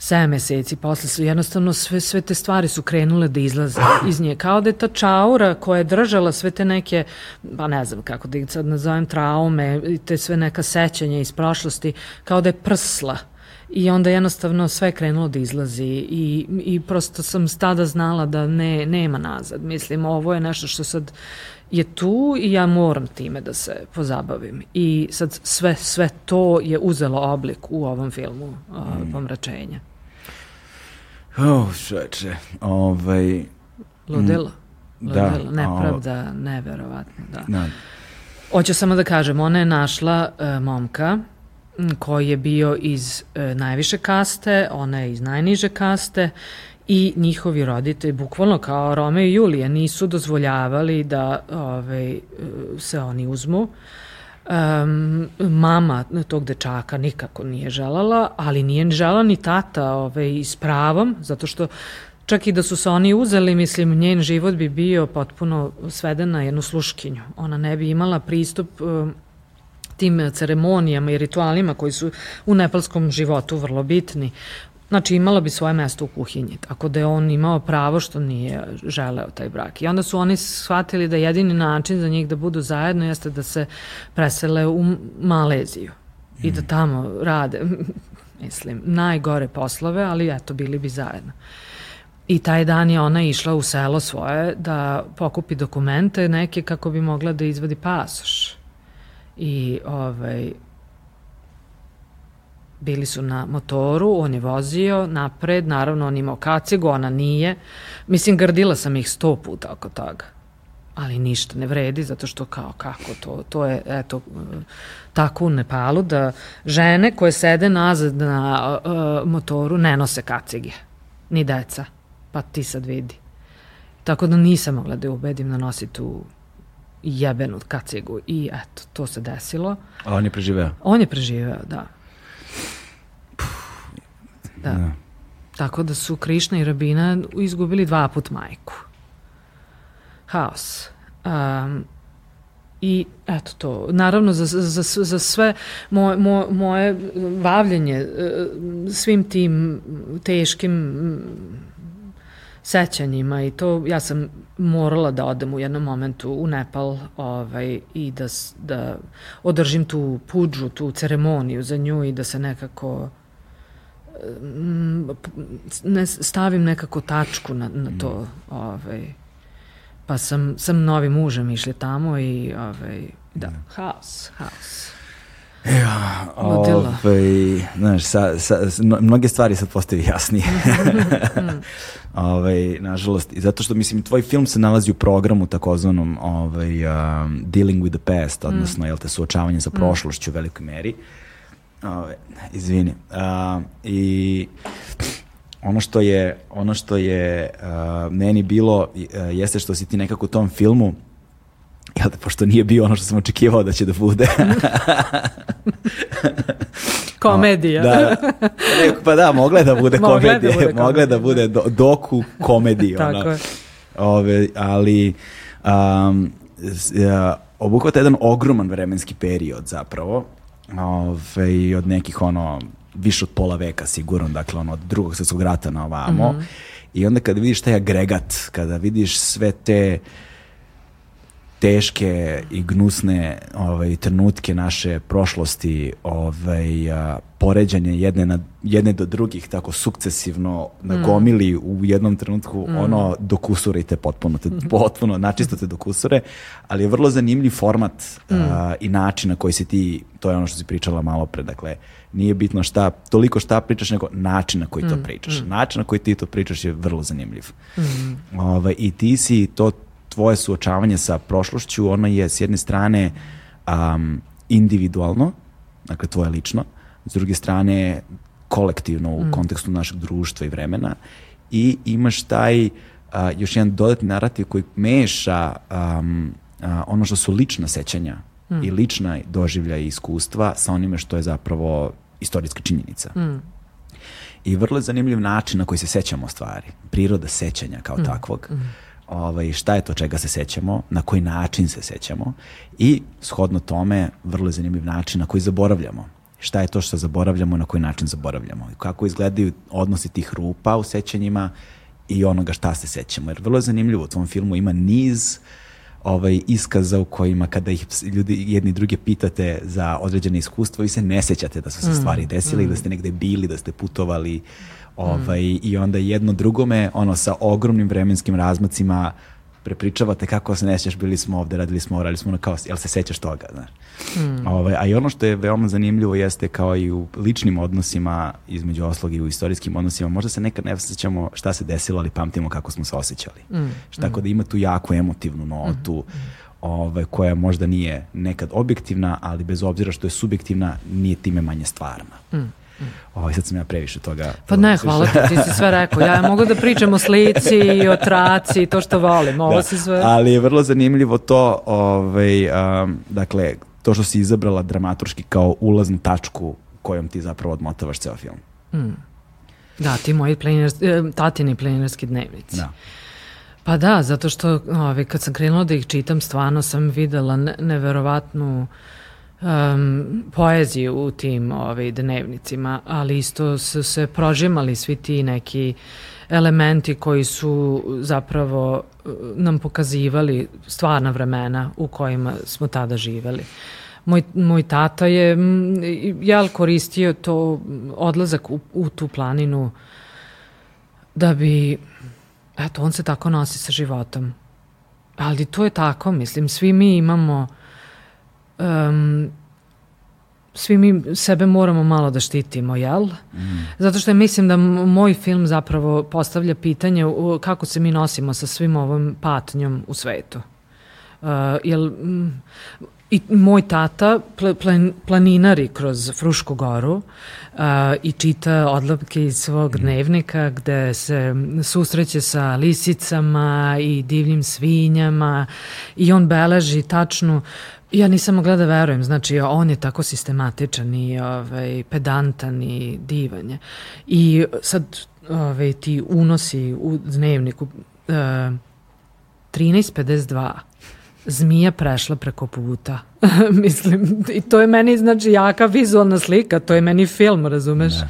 7 meseci, posle su jednostavno sve, sve te stvari su krenule da izlaze iz nje, kao da je ta čaura koja je držala sve te neke, pa ne znam kako da ih sad nazovem, traume, te sve neka sećanja iz prošlosti, kao da je prsla i onda jednostavno sve je krenulo da izlazi i, i prosto sam stada znala da ne, nema nazad. Mislim, ovo je nešto što sad je tu i ja moram time da se pozabavim. I sad sve, sve to je uzelo oblik u ovom filmu uh, mm. Pomračenja. Oh, šeče, ovaj... Ludilo. Mm, Ludilo, da, nepravda, o... neverovatno, da. da. Hoću samo da kažem, ona je našla uh, momka koji je bio iz uh, najviše kaste, ona je iz najniže kaste i njihovi roditelji, bukvalno kao Rome i Julija, nisu dozvoljavali da ovaj, se oni uzmu. Um, mama tog dečaka nikako nije želala, ali nije žela ni tata ovaj, s pravom, zato što čak i da su se oni uzeli, mislim, njen život bi bio potpuno sveden na jednu sluškinju. Ona ne bi imala pristup um, tim ceremonijama i ritualima koji su u nepalskom životu vrlo bitni. Znači imala bi svoje mesto u kuhinji, tako da je on imao pravo što nije želeo taj brak. I onda su oni shvatili da jedini način za njih da budu zajedno jeste da se presele u Maleziju mm. i da mm. tamo rade, (laughs) mislim, najgore poslove, ali eto, bili bi zajedno. I taj dan je ona išla u selo svoje da pokupi dokumente neke kako bi mogla da izvadi pasoš. I ovaj, bili su na motoru, on je vozio napred, naravno on imao kacigu, ona nije. Mislim, grdila sam ih sto puta oko toga. Ali ništa ne vredi, zato što kao kako to, to je eto, tako u Nepalu da žene koje sede nazad na uh, motoru ne nose kacige, ni deca. Pa ti sad vidi. Tako da nisam mogla da je ubedim da nosi tu jebenu kacigu i eto, to se desilo. A on je preživeo? On je preživeo, da. Da. da. Tako da su Krišna i Rabina izgubili dva put majku. Haos. Um, I eto to, naravno za, za, za sve moje, moje, moje bavljenje e, svim tim teškim sećanjima i to ja sam morala da odem u jednom momentu u Nepal ovaj, i da, da održim tu puđu, tu ceremoniju za nju i da se nekako ne stavim nekako tačku na, na to. Ovaj. Pa sam, sam novi mužem išli tamo i ovaj, da, haos, haos. Ja, ovaj, znaš, sa, sa, mnoge stvari sad postaju jasnije. (laughs) ovaj, nažalost, i zato što, mislim, tvoj film se nalazi u programu takozvanom ovaj, um, Dealing with the Past, odnosno, mm. jel te, suočavanje sa mm. prošlošću u velikoj meri. Ove, izvini. Uh, I ono što je, ono što je uh, meni bilo, uh, jeste što si ti nekako u tom filmu jel da, pošto nije bio ono što sam očekivao da će da bude. (laughs) komedija. (laughs) da, pa da, mogla da bude (laughs) da komedija, da bude mogla da bude do, doku komedija. Tako ono. je. Ove, ali um, obuhvata jedan ogroman vremenski period zapravo ove, od nekih ono više od pola veka sigurno, dakle ono od drugog svjetskog rata na ovamo. Mm -hmm. I onda kada vidiš taj agregat, kada vidiš sve te teške i gnusne ovaj, trenutke naše prošlosti, ovaj, a, poređanje jedne, na, jedne do drugih, tako sukcesivno nagomili mm. u jednom trenutku, mm. ono, dokusurite potpuno, te, (laughs) potpuno načistate dokusure, ali je vrlo zanimljiv format mm. a, i način na koji si ti, to je ono što si pričala malo pre, dakle, nije bitno šta, toliko šta pričaš, nego način na koji mm. to pričaš. Mm. Način na koji ti to pričaš je vrlo zanimljiv. Mm. Ovaj, I ti si to tvoje suočavanje sa prošlošću, ono je s jedne strane um, individualno, dakle tvoje lično, s druge strane kolektivno u mm. kontekstu našeg društva i vremena i imaš taj uh, još jedan dodatni narativ koji meša um, uh, ono što su lična sećanja mm. i lična doživlja i iskustva sa onime što je zapravo istorijska činjenica. Mm. I vrlo je zanimljiv način na koji se sećamo stvari. Priroda sećanja kao mm. takvog. Mm ovaj, šta je to čega se sećamo, na koji način se sećamo i shodno tome vrlo je zanimljiv način na koji zaboravljamo. šta je to što zaboravljamo, na koji način zaboravljamo. Kako izgledaju odnosi tih rupa u sećanjima i onoga šta se sećamo. Jer vrlo je zanimljivo, u tom filmu ima niz ovaj, iskaza u kojima kada ih ljudi jedni druge pitate za određene iskustvo, vi se ne sećate da su se stvari desile, mm. da ste negde bili, da ste putovali, ovaj, mm. i onda jedno drugome, ono, sa ogromnim vremenskim razmacima prepričavate kako se nećeš, bili smo ovde, radili smo, radili smo, ono kao, jel se sećaš toga, znaš. Mm. Ovaj, a i ono što je veoma zanimljivo jeste kao i u ličnim odnosima, između oslog i u istorijskim odnosima, možda se nekad ne sećamo šta se desilo, ali pamtimo kako smo se osjećali. Mm. Šta, tako da ima tu jako emotivnu notu, mm. ovaj, koja možda nije nekad objektivna, ali bez obzira što je subjektivna, nije time manje stvarna. Mm. Ovaj, sad sam ja previše toga... Pa ne, hvala ti, ti si sve rekao. Ja mogu da pričam o slici i o traci i to što volim. Ovo da, si sve... Ali je vrlo zanimljivo to, ovaj, um, dakle, to što si izabrala dramaturški kao ulaznu tačku kojom ti zapravo odmotavaš ceo film. Mm. Da, ti moji planinarski, eh, tatini planinarski dnevnici. Da. Pa da, zato što ovaj, kad sam krenula da ih čitam, stvarno sam videla neverovatnu um, poeziju u tim ovaj, dnevnicima, ali isto su se prožimali svi ti neki elementi koji su zapravo uh, nam pokazivali stvarna vremena u kojima smo tada živeli. Moj, moj tata je jel koristio to odlazak u, u tu planinu da bi eto on se tako nosi sa životom ali to je tako mislim svi mi imamo um, svi mi sebe moramo malo da štitimo, jel? Mm. Zato što mislim da moj film zapravo postavlja pitanje kako se mi nosimo sa svim ovom patnjom u svetu. Uh, jel, i moj tata plan, planinari kroz Frušku goru uh, i čita odlapke iz svog mm. dnevnika gde se susreće sa lisicama i divljim svinjama i on beleži tačnu Ja nisam mogla da verujem, znači on je tako sistematičan i ovaj, pedantan i divanje. I sad ovaj, ti unosi u dnevniku uh, 13.52 zmija prešla preko puta. (laughs) Mislim, i to je meni, znači, jaka vizualna slika, to je meni film, razumeš? Ne.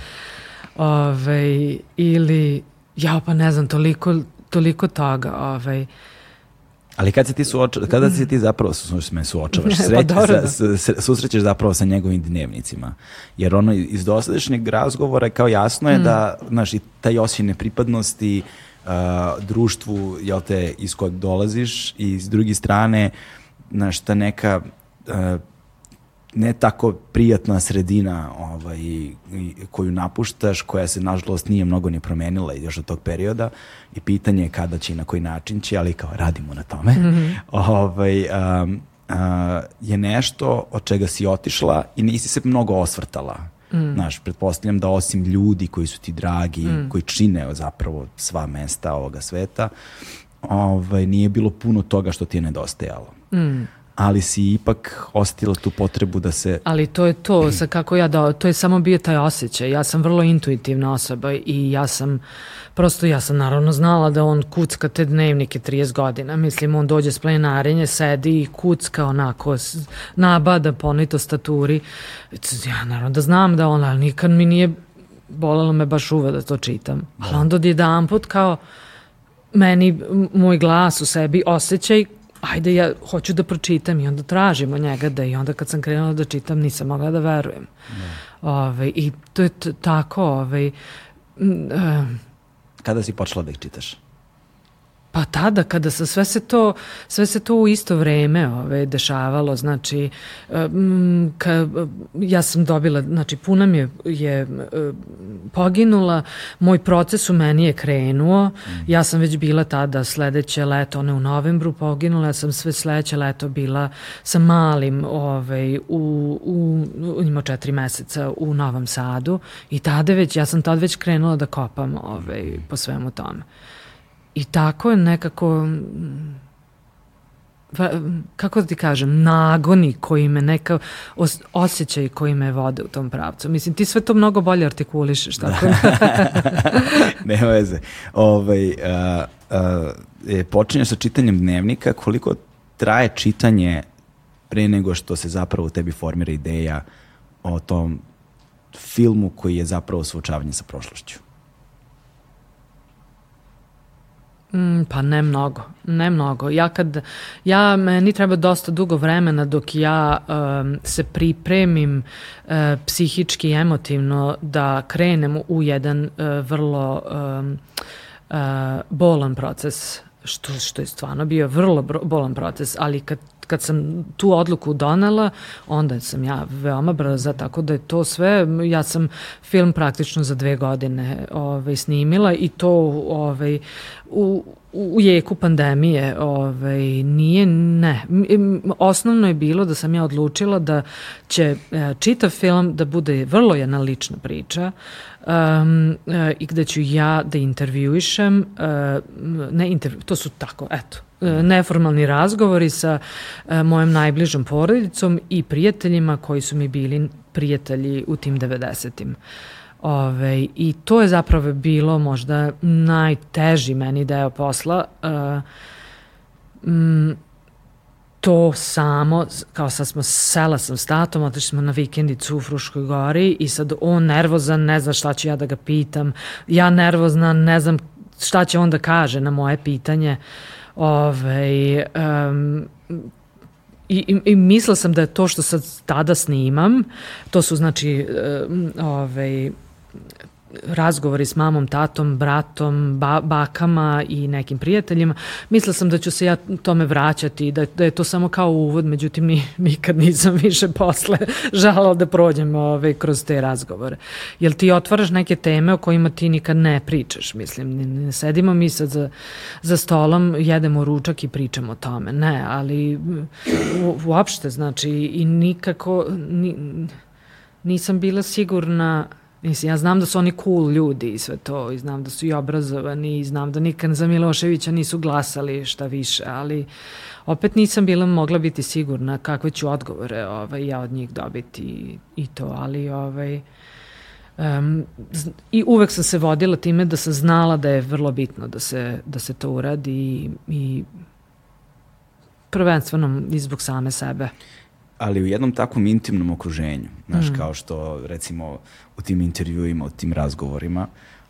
Ove, ovaj, ili, ja pa ne znam, toliko, toliko toga, ovaj, Ali kad se ti suoča, kada se ti zapravo suočavaš, sreći, (laughs) pa sa, susrećeš zapravo sa njegovim dnevnicima. Jer ono iz dosadašnjeg razgovora kao jasno je mm. da, znaš, i taj osjećaj nepripadnosti uh, društvu, jel te, iz kojeg dolaziš i s druge strane, znaš, ta neka uh, ne tako prijatna sredina ovaj, koju napuštaš, koja se nažalost nije mnogo ni promenila još od tog perioda i pitanje je kada će i na koji način će, ali kao radimo na tome, mm -hmm. (laughs) ovaj, um, uh, je nešto od čega si otišla i nisi se mnogo osvrtala. Mm. Znaš, pretpostavljam da osim ljudi koji su ti dragi, mm. koji čine zapravo sva mesta ovoga sveta, ovaj, nije bilo puno toga što ti je nedostajalo. Mm ali si ipak ostila tu potrebu da se... Ali to je to, sa kako ja da, to je samo bio taj osjećaj. Ja sam vrlo intuitivna osoba i ja sam, prosto ja sam naravno znala da on kucka te dnevnike 30 godina. Mislim, on dođe s plenarenje, sedi i kucka onako, nabada po onoj tastaturi. Ja naravno da znam da on, ali nikad mi nije bolelo me baš uve da to čitam. Ali onda odjedan put kao meni moj glas u sebi osjećaj ajde ja hoću da pročitam i onda tražimo njega da i onda kad sam krenula da čitam nisam mogla da verujem. Ne. Ove, ovaj, I to je tako, ovaj, uh, Kada si počela da ih čitaš? Pa tada kada se sve se to sve se to u isto vreme ove dešavalo znači um, ka, ja sam dobila znači puna mi je, je poginula moj proces u meni je krenuo mm. ja sam već bila tada sledeće leto one u novembru poginula ja sam sve sledeće leto bila sa malim ovaj u u ima četiri meseca u Novom Sadu i tada već ja sam tad već krenula da kopam ovaj po svemu tome I tako je nekako kako da ti kažem, nagoni koji me neka, os, osjećaj koji me vode u tom pravcu. Mislim, ti sve to mnogo bolje artikulišeš, (laughs) tako da. (laughs) Nema veze. Ovaj, a, a, e, počinješ sa čitanjem dnevnika, koliko traje čitanje pre nego što se zapravo u tebi formira ideja o tom filmu koji je zapravo suočavanje sa prošlošću? Mm, pa ne mnogo, ne mnogo. Ja kad, ja meni treba dosta dugo vremena dok ja um, se pripremim uh, psihički i emotivno da krenem u jedan uh, vrlo um, uh, bolan proces što, što je stvarno bio vrlo bolan proces, ali kad kad sam tu odluku donela, onda sam ja veoma brza, tako da je to sve, ja sam film praktično za dve godine ovaj, snimila i to ovaj, u, u jeku pandemije ovaj, nije, ne. Osnovno je bilo da sam ja odlučila da će e, čitav film da bude vrlo jedna lična priča um, i gde ću ja da intervjuišem, uh, ne intervju, to su tako, eto, neformalni razgovori sa mojom najbližom porodicom i prijateljima koji su mi bili prijatelji u tim 90-im. Ove, I to je zapravo bilo možda najteži meni deo posla. Uh, to samo, kao sad smo, sela sam s tatom, otišli smo na vikendicu u Fruškoj gori i sad on nervozan, ne zna šta ću ja da ga pitam, ja nervozna, ne znam šta će on da kaže na moje pitanje. Ove, um, i, i, i mislila sam da je to što sad tada snimam, to su znači um, ove, razgovori s mamom, tatom, bratom, ba, bakama i nekim prijateljima. Mislila sam da ću se ja tome vraćati, da, da je to samo kao uvod, međutim ni, nikad nisam više posle žalala da prođem ove, ovaj, kroz te razgovore. Jer ti otvaraš neke teme o kojima ti nikad ne pričaš, mislim. Ne, ne sedimo mi sad za, za stolom, jedemo ručak i pričamo o tome. Ne, ali u, uopšte, znači, i nikako... Ni, nisam bila sigurna Mislim, ja znam da su oni cool ljudi i sve to, i znam da su i obrazovani, i znam da nikad za Miloševića nisu glasali šta više, ali opet nisam bila mogla biti sigurna kakve ću odgovore ovaj, ja od njih dobiti i, i to, ali ovaj, um, i uvek sam se vodila time da sam znala da je vrlo bitno da se, da se to uradi i, i prvenstveno i zbog same sebe ali u jednom takvom intimnom okruženju, znaš, mm. kao što recimo u tim intervjuima, u tim razgovorima,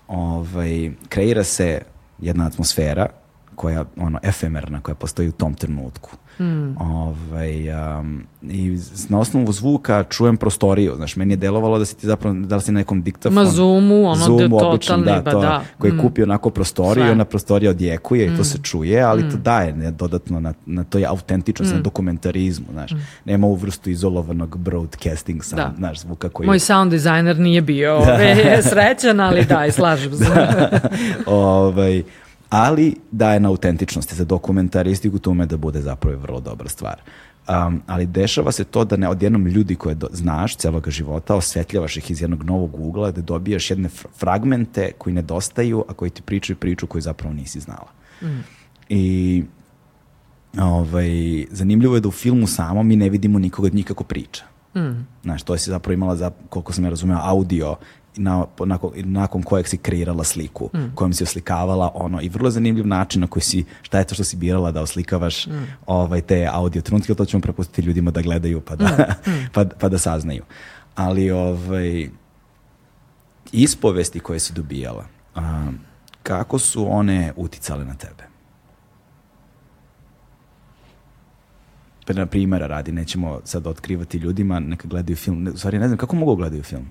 ovaj, kreira se jedna atmosfera koja, ono, efemerna, koja postoji u tom trenutku. Mm. Ovaj, um, I na osnovu zvuka čujem prostoriju, znaš, meni je delovalo da si ti zapravo, da li si na nekom diktafonu. Ma Zoomu, ono Zoomu, obično, da, to, da. koji mm. kupi onako prostoriju Sve. ona prostorija odjekuje mm. i to se mm. čuje, ali mm. to daje ne, dodatno na, na toj autentičnosti, mm. na dokumentarizmu, znaš. Mm. Nema u vrstu izolovanog broadcasting sound, da. znaš, zvuka koji... Moj sound designer nije bio ove, srećan, ali da, i slažem se. (laughs) da. ovaj, ali daje na autentičnosti za dokumentaristiku, to ume da bude zapravo vrlo dobra stvar. Um, ali dešava se to da ne odjednom ljudi koje do, znaš celoga života, osvetljavaš ih iz jednog novog ugla, da dobijaš jedne fragmente koji nedostaju, a koji ti pričaju priču koju zapravo nisi znala. Mm. I ovaj, zanimljivo je da u filmu samo mi ne vidimo nikoga od njih kako priča. Mm. Znaš, to si zapravo imala, za, koliko sam ja razumeo, audio na, nakon, nakon kojeg si kreirala sliku, mm. kojom si oslikavala ono, i vrlo zanimljiv način na koji si, šta je to što si birala da oslikavaš mm. ovaj, te audio trenutke, to ćemo prepustiti ljudima da gledaju pa da, mm. mm. (laughs) pa, pa da saznaju. Ali ovaj, ispovesti koje si dobijala, a, kako su one uticale na tebe? na primjera radi, nećemo sad otkrivati ljudima, neka gledaju film, u stvari ne znam, kako mogu gledaju film?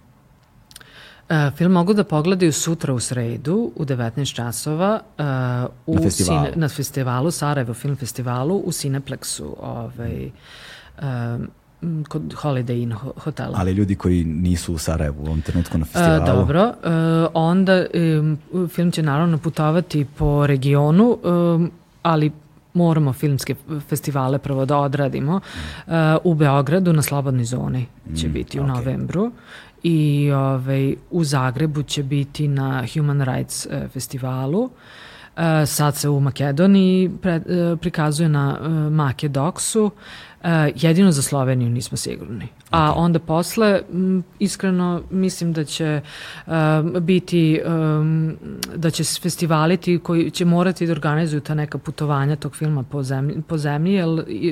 Uh, film mogu da pogledaju sutra u sredu u 19 časova uh, u na, festivalu. Sine, na festivalu, Sarajevo Film Festivalu u Cineplexu ovaj, uh, kod Holiday Inn hotela. Ali ljudi koji nisu u Sarajevu u ovom trenutku na festivalu? Uh, dobro, uh, onda um, film će naravno putovati po regionu, um, ali moramo filmske festivale prvo da odradimo. Uh, u Beogradu na Slobodnoj zoni će mm, biti u okay. novembru i ovaj, u Zagrebu će biti na Human Rights uh, festivalu. E, sad se u Makedoniji pre, e, prikazuje na e, Makedoksu. E, jedino za Sloveniju nismo sigurni. A onda posle, m, iskreno, mislim da će uh, biti, um, da će festivali ti koji će morati da organizuju ta neka putovanja tog filma po zemlji, po zemlji jer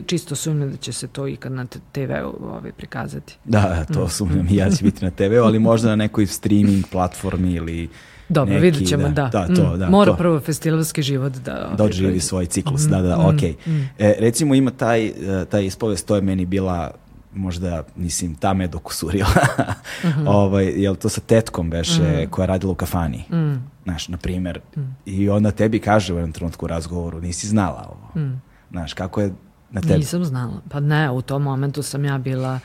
čisto sumnjam da će se to ikad na TV-u ovaj, prikazati. Da, to sumnjam i ja će biti na TV-u, ali možda na nekoj streaming platformi ili Dobro, neki, vidjet ćemo, da. Da, to, Mm, da. Mora to. prvo festivalski život da... da ovaj, odživi prođe. svoj ciklus, da, da, mm, okej. E, recimo ima taj, e, taj ispovest, to je meni bila možda, mislim, ta me dokusurila. Mhm. (laughs) ovaj, jel to sa tetkom beše koja je radila u kafani. Mm. Znaš, na primjer, i onda tebi kaže u jednom trenutku u razgovoru, nisi znala ovo. Znaš, kako je na tebi? Nisam znala. Pa ne, u tom momentu sam ja bila...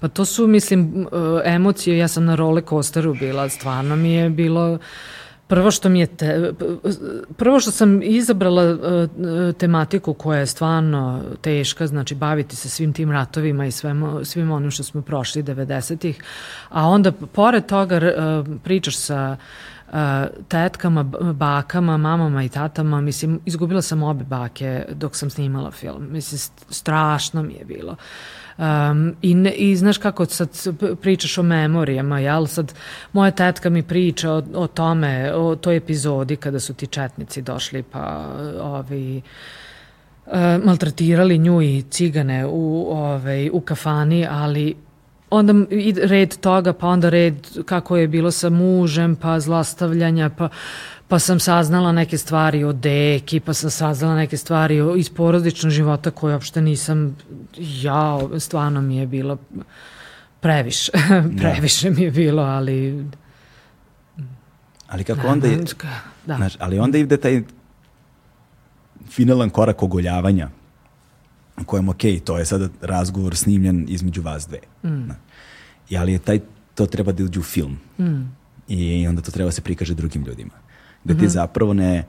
Pa to su, mislim, e, emocije. Ja sam na role coasteru bila. Stvarno mi je bilo... Prvo što mi je te, prvo što sam izabrala e, tematiku koja je stvarno teška, znači baviti se svim tim ratovima i svem, svim onim što smo prošli 90-ih, a onda pored toga e, pričaš sa e, tetkama, bakama, mamama i tatama, mislim, izgubila sam obe bake dok sam snimala film. Mislim, st- strašno mi je bilo. Um, i, ne, I znaš kako sad pričaš o memorijama, jel? Sad, moja tetka mi priča o, o tome, o toj epizodi kada su ti četnici došli pa ovi e, maltretirali nju i cigane u, ovaj, u kafani, ali onda red toga, pa onda red kako je bilo sa mužem, pa zlostavljanja, pa, pa sam saznala neke stvari o deki, pa sam saznala neke stvari o, iz porodičnog života koje uopšte nisam, ja, stvarno mi je bilo previše, (laughs) previše mi je bilo, ali... Ali kako onda je, Da. znaš, ali onda ide taj finalan korak ogoljavanja u kojem, ok, to je sada razgovor snimljen između vas dve. Mm. I ali je taj, to treba da uđe u film. I onda to treba da se prikaže drugim ljudima. Da Mhm. ti zapravo ne,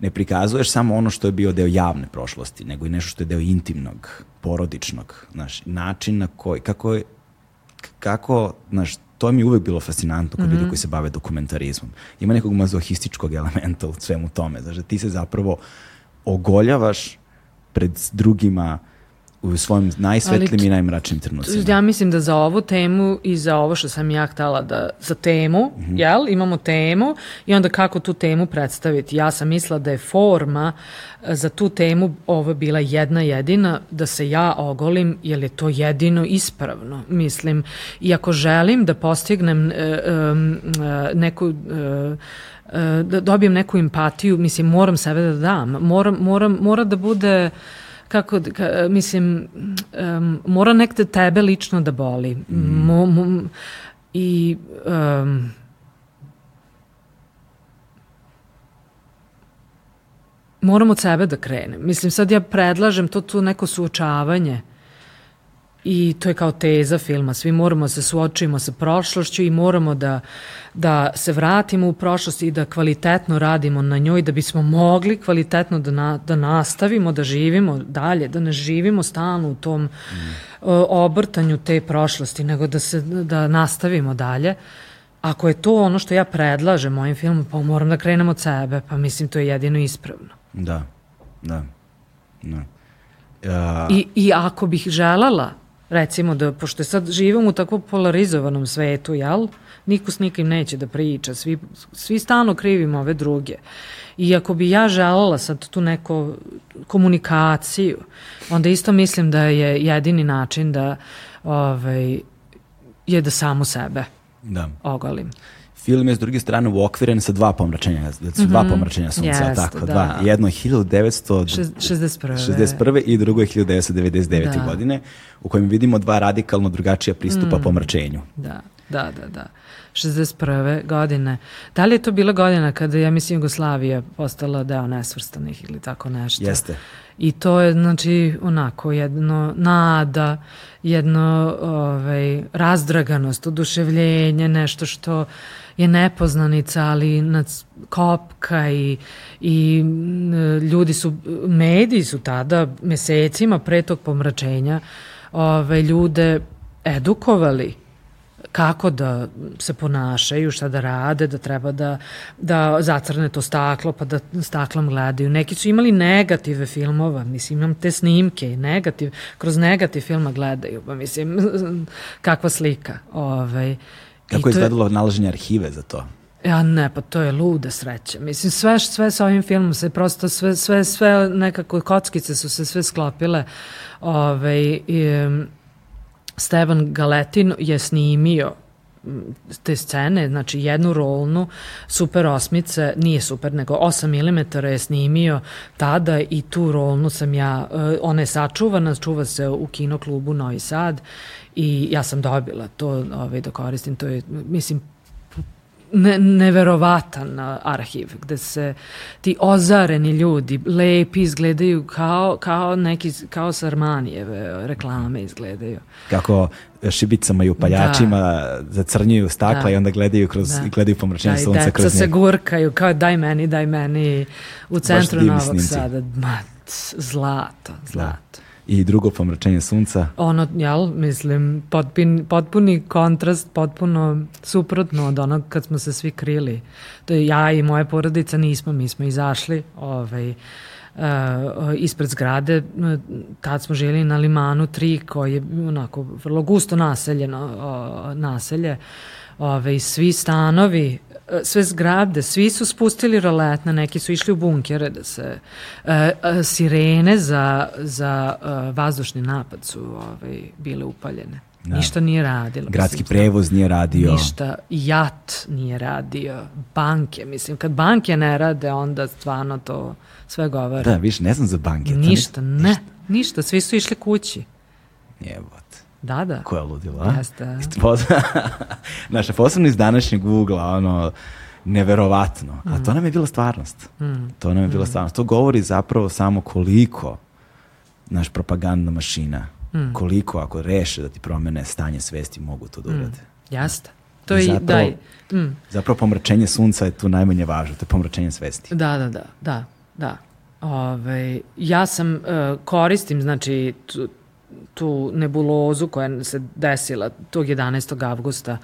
ne prikazuješ samo ono što je bio deo javne prošlosti, nego i nešto što je deo intimnog, porodičnog, znaš, način na koji, kako je, kako, znaš, to mi je uvek bilo fascinantno kod Mhm. ljudi koji se bave dokumentarizmom. Ima nekog mazohističkog elementa u svemu tome, znaš, da ti se zapravo ogoljavaš pred drugima u svojim najsvetlijim Ali i najmračnim trenucima. Ja mislim da za ovu temu i za ovo što sam ja htela da, za temu, jel, imamo temu i onda kako tu temu predstaviti. Ja sam mislila da je forma e, za tu temu ovo bila jedna jedina, da se ja ogolim, jer je to jedino ispravno, mislim. I ako želim da postignem e, e, neku... e, e, da dobijem neku empatiju, mislim, moram sebe da dam. Moram, moram, mora da bude kako, ka, mislim, um, mora nekde tebe lično da boli. Mo, mo, I um, moram od sebe da krenem. Mislim, sad ja predlažem to tu neko suočavanje i to je kao teza filma. Svi moramo da se suočimo sa prošlošću i moramo da, da se vratimo u prošlost i da kvalitetno radimo na njoj da bismo mogli kvalitetno da, na, da nastavimo, da živimo dalje, da ne živimo stalno u tom o, obrtanju te prošlosti, nego da, se, da nastavimo dalje. Ako je to ono što ja predlažem mojim filmom, pa moram da krenem od sebe, pa mislim to je jedino ispravno. Da, da. da. A, I, I ako bih želala, recimo da, pošto sad živimo u tako polarizovanom svetu, jel? Niko s nikim neće da priča, svi, svi stalno krivimo ove druge. I ako bi ja želala sad tu neku komunikaciju, onda isto mislim da je jedini način da ovaj, je da samu sebe da. ogolim. Film je s druge strane uokviren sa dva pomračenja, da su dva pomračenja sunca, Mhm. Jeste, tako, da. dva. Jedno je 1900 Šest- 61. 61. i drugo je 1999. Da. godine, u kojem vidimo dva radikalno drugačija pristupa Mm. pomračenju. Da, da, da, da. 61. godine. Da li je to bila godina kada, ja mislim, Jugoslavija postala deo nesvrstanih ili tako nešto? Jeste. I to je, znači, onako, jedno nada, jedno ovaj, razdraganost, oduševljenje, nešto što je nepoznanica, ali nas kopka i, i ljudi su, mediji su tada mesecima pre tog pomračenja ove, ljude edukovali kako da se ponašaju, šta da rade, da treba da, da zacrne to staklo, pa da staklom gledaju. Neki su imali negative filmova, mislim, imam te snimke i negativ, kroz negativ filma gledaju, pa mislim, (laughs) kakva slika. Ovaj. Kako je izgledalo je... nalaženje arhive za to? Ja ne, pa to je luda sreća. Mislim, sve, sve sa ovim filmom se prosto, sve, sve, sve nekako kockice su se sve sklopile. Ove, ovaj, i, Stevan Galetin je snimio te scene, znači jednu rolnu Super osmice, nije super, nego 8 mm je snimio tada i tu rolnu sam ja, e, ona je sačuvana, čuva se u kinoklubu Novi Sad i ja sam dobila to ovaj, da koristim, to je, mislim, ne, neverovatan arhiv gde se ti ozareni ljudi lepi izgledaju kao, kao neki kao sa Armanijeve reklame izgledaju. Kako šibicama i upaljačima da. zacrnjuju stakla da. i onda gledaju kroz da. gledaju pomračenje da, sunca kroz njega. se gurkaju kao daj meni, daj meni u centru Novog Sada. Ma, zlato, zlato. Da i drugo pomračenje sunca. Ono, jel, mislim, potpun, potpuni kontrast, potpuno suprotno od onog kad smo se svi krili. To je ja i moja porodica nismo, mi smo izašli ovaj, uh, ispred zgrade, tad smo žili na Limanu 3 koji je onako vrlo gusto naseljeno uh, naselje. Ove, svi stanovi sve zgrade, svi su spustili roletna, neki su išli u bunkere da se uh, uh, sirene za, za uh, vazdušni napad su ovaj, bile upaljene. Da. Ništa nije radilo. Gradski mislim, prevoz nije radio. Ništa. Jat nije radio. Banke, mislim, kad banke ne rade, onda stvarno to sve govori. Da, više ne znam za banke. Ništa, ne, ništa. ništa. Svi su išli kući. Jebot. Da, da. Koja ludila. Jeste. (laughs) Naša posebno iz današnjeg ugla, ono, neverovatno. Mm. A to nam je bila stvarnost. Mm. To nam je bila mm. stvarnost. To govori zapravo samo koliko naš propagandna mašina, mm. koliko ako reše da ti promene stanje svesti mogu to da mm. urade. Mm. Jeste. To je, zapravo, daj. Mm. Zapravo pomračenje sunca je tu najmanje važno, to je pomračenje svesti. Da, da, da, da, da. Ove, ja sam, uh, koristim, znači, tu, tu nebulozu koja se desila tog 11. avgusta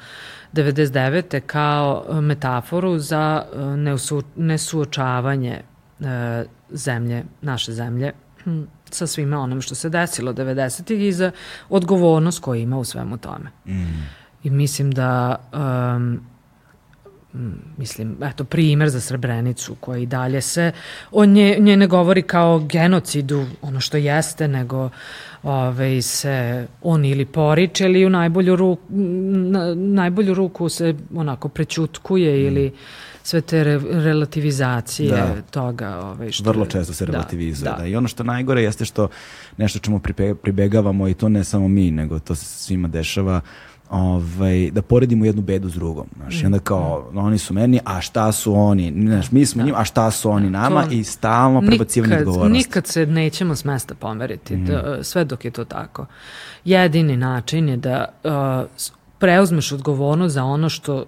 99. kao e, metaforu za e, neusu, nesuočavanje e, zemlje, naše zemlje hm, sa svime onom što se desilo 90. i za odgovornost koju ima u svemu tome. Mm. I mislim da um, mislim, eto, primer za Srebrenicu koji i dalje se o nje, nje ne govori kao genocidu, ono što jeste, nego ove, se on ili poriče ili u najbolju ruku, na, najbolju ruku se onako prećutkuje mm. ili sve te re, relativizacije da. toga. Ovaj, što Vrlo često se da, relativizuje. Da, da. I ono što najgore jeste što nešto čemu pribegavamo i to ne samo mi, nego to se svima dešava, ovaj, da poredimo jednu bedu s drugom. Znaš, I onda kao, mm. oni su meni, a šta su oni? Znaš, mi smo da. njima, a šta su oni nama? To, I stalno prebacivanje odgovornosti. Nikad se nećemo s mesta pomeriti, mm. da, sve dok je to tako. Jedini način je da uh, preuzmeš odgovornost za ono što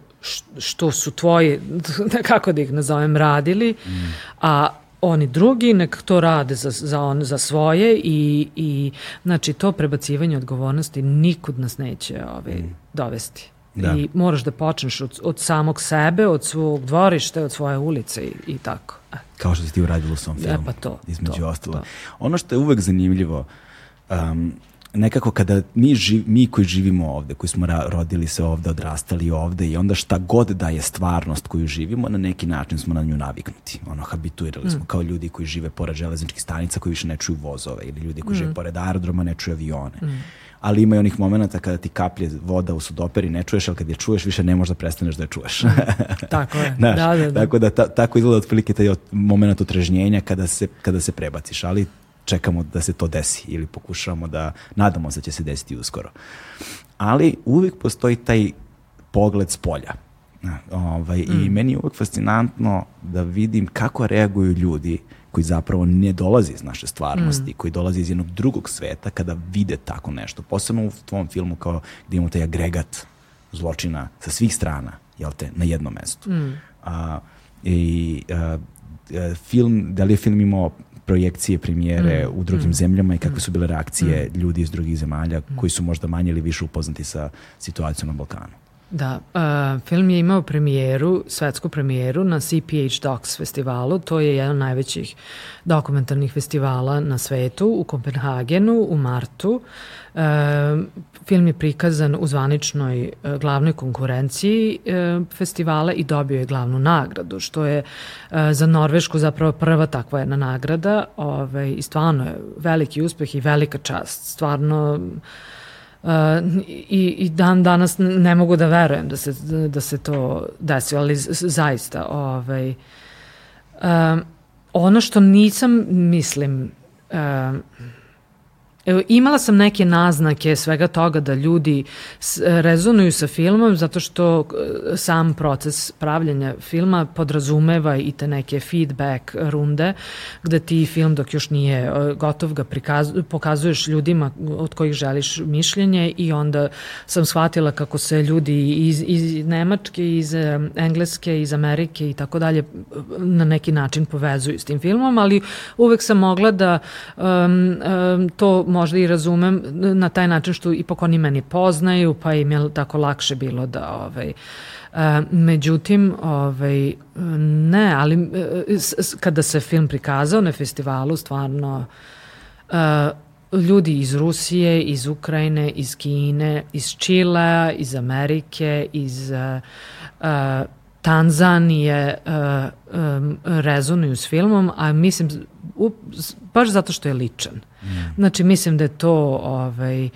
što su tvoji, (laughs) kako da ih nazovem, radili, mm. a oni drugi nek to rade za, za, on, za svoje i, i znači to prebacivanje odgovornosti nikud nas neće ovaj, mm. dovesti. Da. I moraš da počneš od, od samog sebe, od svog dvorišta, od svoje ulice i, i tako. E. Kao što si ti uradila u svom filmu. E pa to. Između to, ostalo. To. Ono što je uvek zanimljivo, um, nekako kada mi, živ, mi koji živimo ovde, koji smo ra, rodili se ovde, odrastali ovde i onda šta god da je stvarnost koju živimo, na neki način smo na nju naviknuti. Ono, habituirali smo mm. kao ljudi koji žive pored železničkih stanica koji više ne čuju vozove ili ljudi koji mm. žive pored aerodroma ne čuju avione. Mm. Ali ima i onih momenta kada ti kaplje voda u sudoperi ne čuješ, ali kad je čuješ više ne možeš da prestaneš da je čuješ. Mm. tako je. (laughs) Znaš, da, da, da. Tako da ta, tako izgleda otprilike taj moment otrežnjenja kada se, kada se prebaciš, ali čekamo da se to desi ili pokušavamo da nadamo se da će se desiti uskoro. Ali uvijek postoji taj pogled s polja. Ovaj, mm. I meni je uvijek fascinantno da vidim kako reaguju ljudi koji zapravo ne dolaze iz naše stvarnosti, mm. koji dolaze iz jednog drugog sveta kada vide tako nešto. Posebno u tvom filmu kao gdje imamo taj agregat zločina sa svih strana, jel te, na jednom mestu. Mm. A, I a, film, da li je film imao projekcije, premijere Mm, u drugim mm, zemljama i kakve su bile reakcije ljudi iz drugih zemalja koji su možda manje ili više upoznati sa situacijom na Balkanu. Da, uh, film je imao premijeru, svetsku premijeru na CPH Docs festivalu, to je jedan od najvećih dokumentarnih festivala na svetu u Kopenhagenu u martu. Uh, film je prikazan u zvaničnoj uh, glavnoj konkurenciji uh, festivala i dobio je glavnu nagradu, što je uh, za Norvešku zapravo prva takva jedna nagrada ovaj, i stvarno je veliki uspeh i velika čast. Stvarno Uh, i, i dan danas ne mogu da verujem da se, da se to desilo, ali zaista ovaj, um, ono što nisam mislim um, Evo, imala sam neke naznake svega toga da ljudi s, rezonuju sa filmom zato što e, sam proces pravljenja filma podrazumeva i te neke feedback runde gde ti film dok još nije e, gotov ga prikaz, pokazuješ ljudima od kojih želiš mišljenje i onda sam shvatila kako se ljudi iz, iz Nemačke, iz e, Engleske, iz Amerike i tako dalje na neki način povezuju s tim filmom, ali uvek sam mogla da um, um, to možda i razumem na taj način što ipak oni meni poznaju, pa im je tako lakše bilo da ovaj, Uh, međutim, ovaj, ne, ali s, kada se film prikazao na festivalu, stvarno uh, ljudi iz Rusije, iz Ukrajine, iz Kine, iz Čilea, iz Amerike, iz uh, Tanzanije rezonuju s filmom, a mislim, u, baš zato što je ličan. Mm. Znači, mislim da je to ovaj,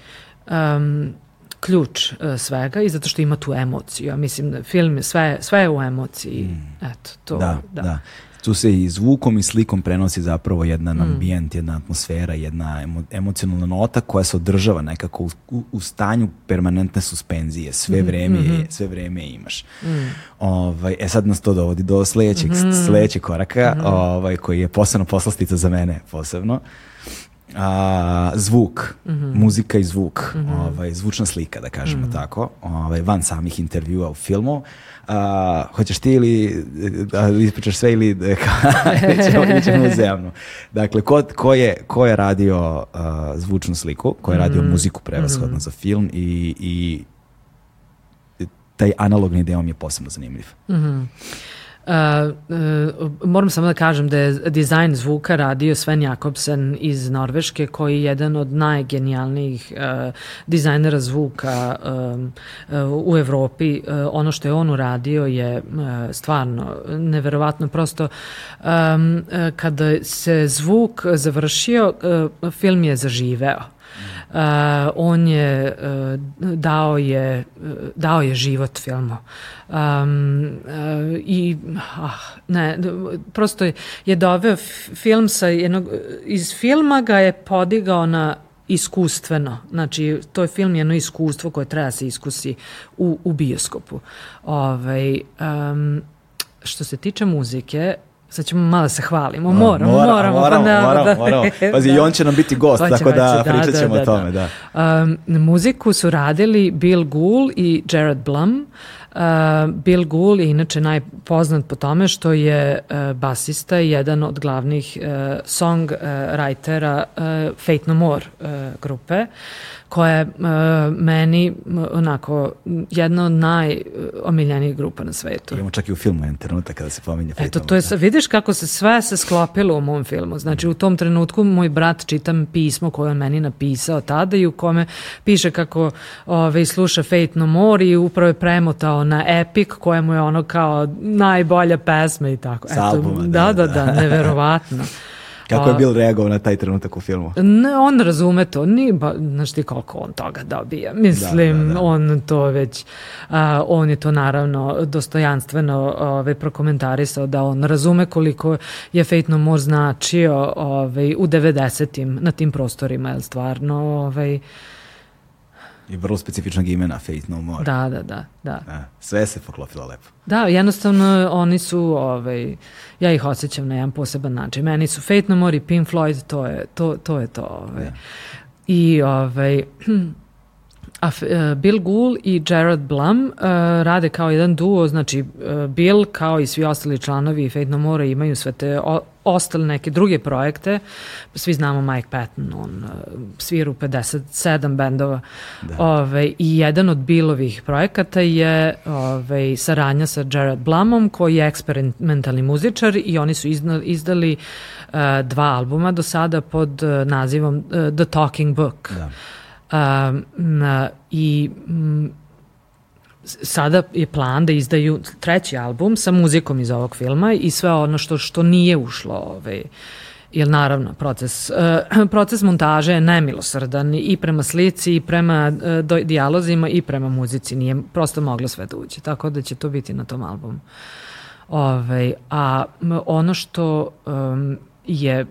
um, ključ uh, svega i zato što ima tu emociju. Ja mislim da film sve, sve je u emociji. Mm. Eto, to, da, da. da tu se i zvukom i slikom prenosi zapravo jedan mm. ambijent, jedna atmosfera, jedna emo, emocionalna nota koja se održava nekako u, u, stanju permanentne suspenzije. Sve vreme, mm -hmm. sve vreme imaš. Mm. Ovaj, e sad nas to dovodi do sledećeg, mm -hmm. sledećeg koraka, mm -hmm. ovaj, koji je posebno poslastica za mene posebno. A, zvuk, mm -hmm. muzika i zvuk, mm -hmm. ovaj, zvučna slika, da kažemo mm -hmm. tako, ovaj, van samih intervjua u filmu. A, hoćeš ti ili da ispričaš sve ili ćemo, ćemo uzemno. Dakle, ko, ko, je, ko je radio uh, zvučnu sliku, ko je radio mm -hmm. muziku prevashodno mm -hmm. za film i, i taj analogni deo mi je posebno zanimljiv. Mm -hmm. Uh, uh, moram samo da kažem da je dizajn zvuka radio Sven Jakobsen iz Norveške koji je jedan od najgenijalnijih uh, dizajnera zvuka um, u Evropi. ono što je on uradio je stvarno neverovatno. Prosto um, kada se zvuk završio, film je zaživeo. Uh, on je uh, dao je uh, dao je život filmu. Um, uh, i ah, ne, prosto je, je doveo film sa jednog iz filma ga je podigao na iskustveno. Znači, to je film jedno iskustvo koje treba da se iskusi u, u bioskopu. Ovaj, um, što se tiče muzike, Sad ćemo malo da se hvalimo, moramo, moramo, moramo. moramo, pa da, moramo, da, moramo. (laughs) Pazi, i on će nam biti gost, (laughs) Pa će, tako da, će, pričat ćemo da, o tome, da. Um, muziku su radili Bill Gould i Jared Blum. Uh, Bill Gould je inače najpoznat po tome što je uh, basista i jedan od glavnih uh, song uh, writera uh, Fate No More uh, grupe koja je uh, meni onako jedna od najomiljenijih grupa na svetu. Imamo čak i u filmu jedan trenutak kada se pominje Eto, to je, More. vidiš kako se sve se sklopilo u mom filmu. Znači, u tom trenutku moj brat čitam pismo koje on meni napisao tada i u kome piše kako ove, sluša Fate No More i upravo je premotao na Epic kojemu je ono kao najbolja pesma i tako. Sa albuma, da, da, da, da, da. neverovatno. (laughs) Kako je Bill reagovao na taj trenutak u filmu? Ne, on razume to, ni, ba, znaš ti koliko on toga dobija. Mislim, Da, da, da. on to već, a, on je to naravno dostojanstveno ove, prokomentarisao da on razume koliko je Fate No More značio ove, u 90-im na tim prostorima, jer stvarno, ovaj, I vrlo specifičnog imena, Fate No More. da, da, da, da. Da, sve se poklopilo lepo. Da, jednostavno oni su, ovaj, ja ih osjećam na jedan poseban način. Meni su Fate No More i Pink Floyd, to je to. to, je to ovaj. Da. I ovaj, (clears throat) a uh, Bill Gould i Jared Blum uh, rade kao jedan duo, znači uh, Bill kao i svi ostali članovi Fate No More imaju sve te o, ostale neke druge projekte. Svi znamo Mike Patton, on uh, svira u 57 bendova. Da. Ove, I jedan od Bilovih projekata je ove, saradnja sa Jared Blumom, koji je eksperimentalni muzičar i oni su izdali uh, dva albuma do sada pod uh, nazivom uh, The Talking Book. Da. I m, sada je plan da izdaju treći album sa muzikom iz ovog filma i sve ono što što nije ušlo ovaj jer naravno proces, uh, (clears throat) proces montaže je nemilosrdan i prema slici i prema do, dijalozima i prema muzici nije prosto moglo sve da uđe tako da će to biti na tom albumu. Ovaj, a ono što um, je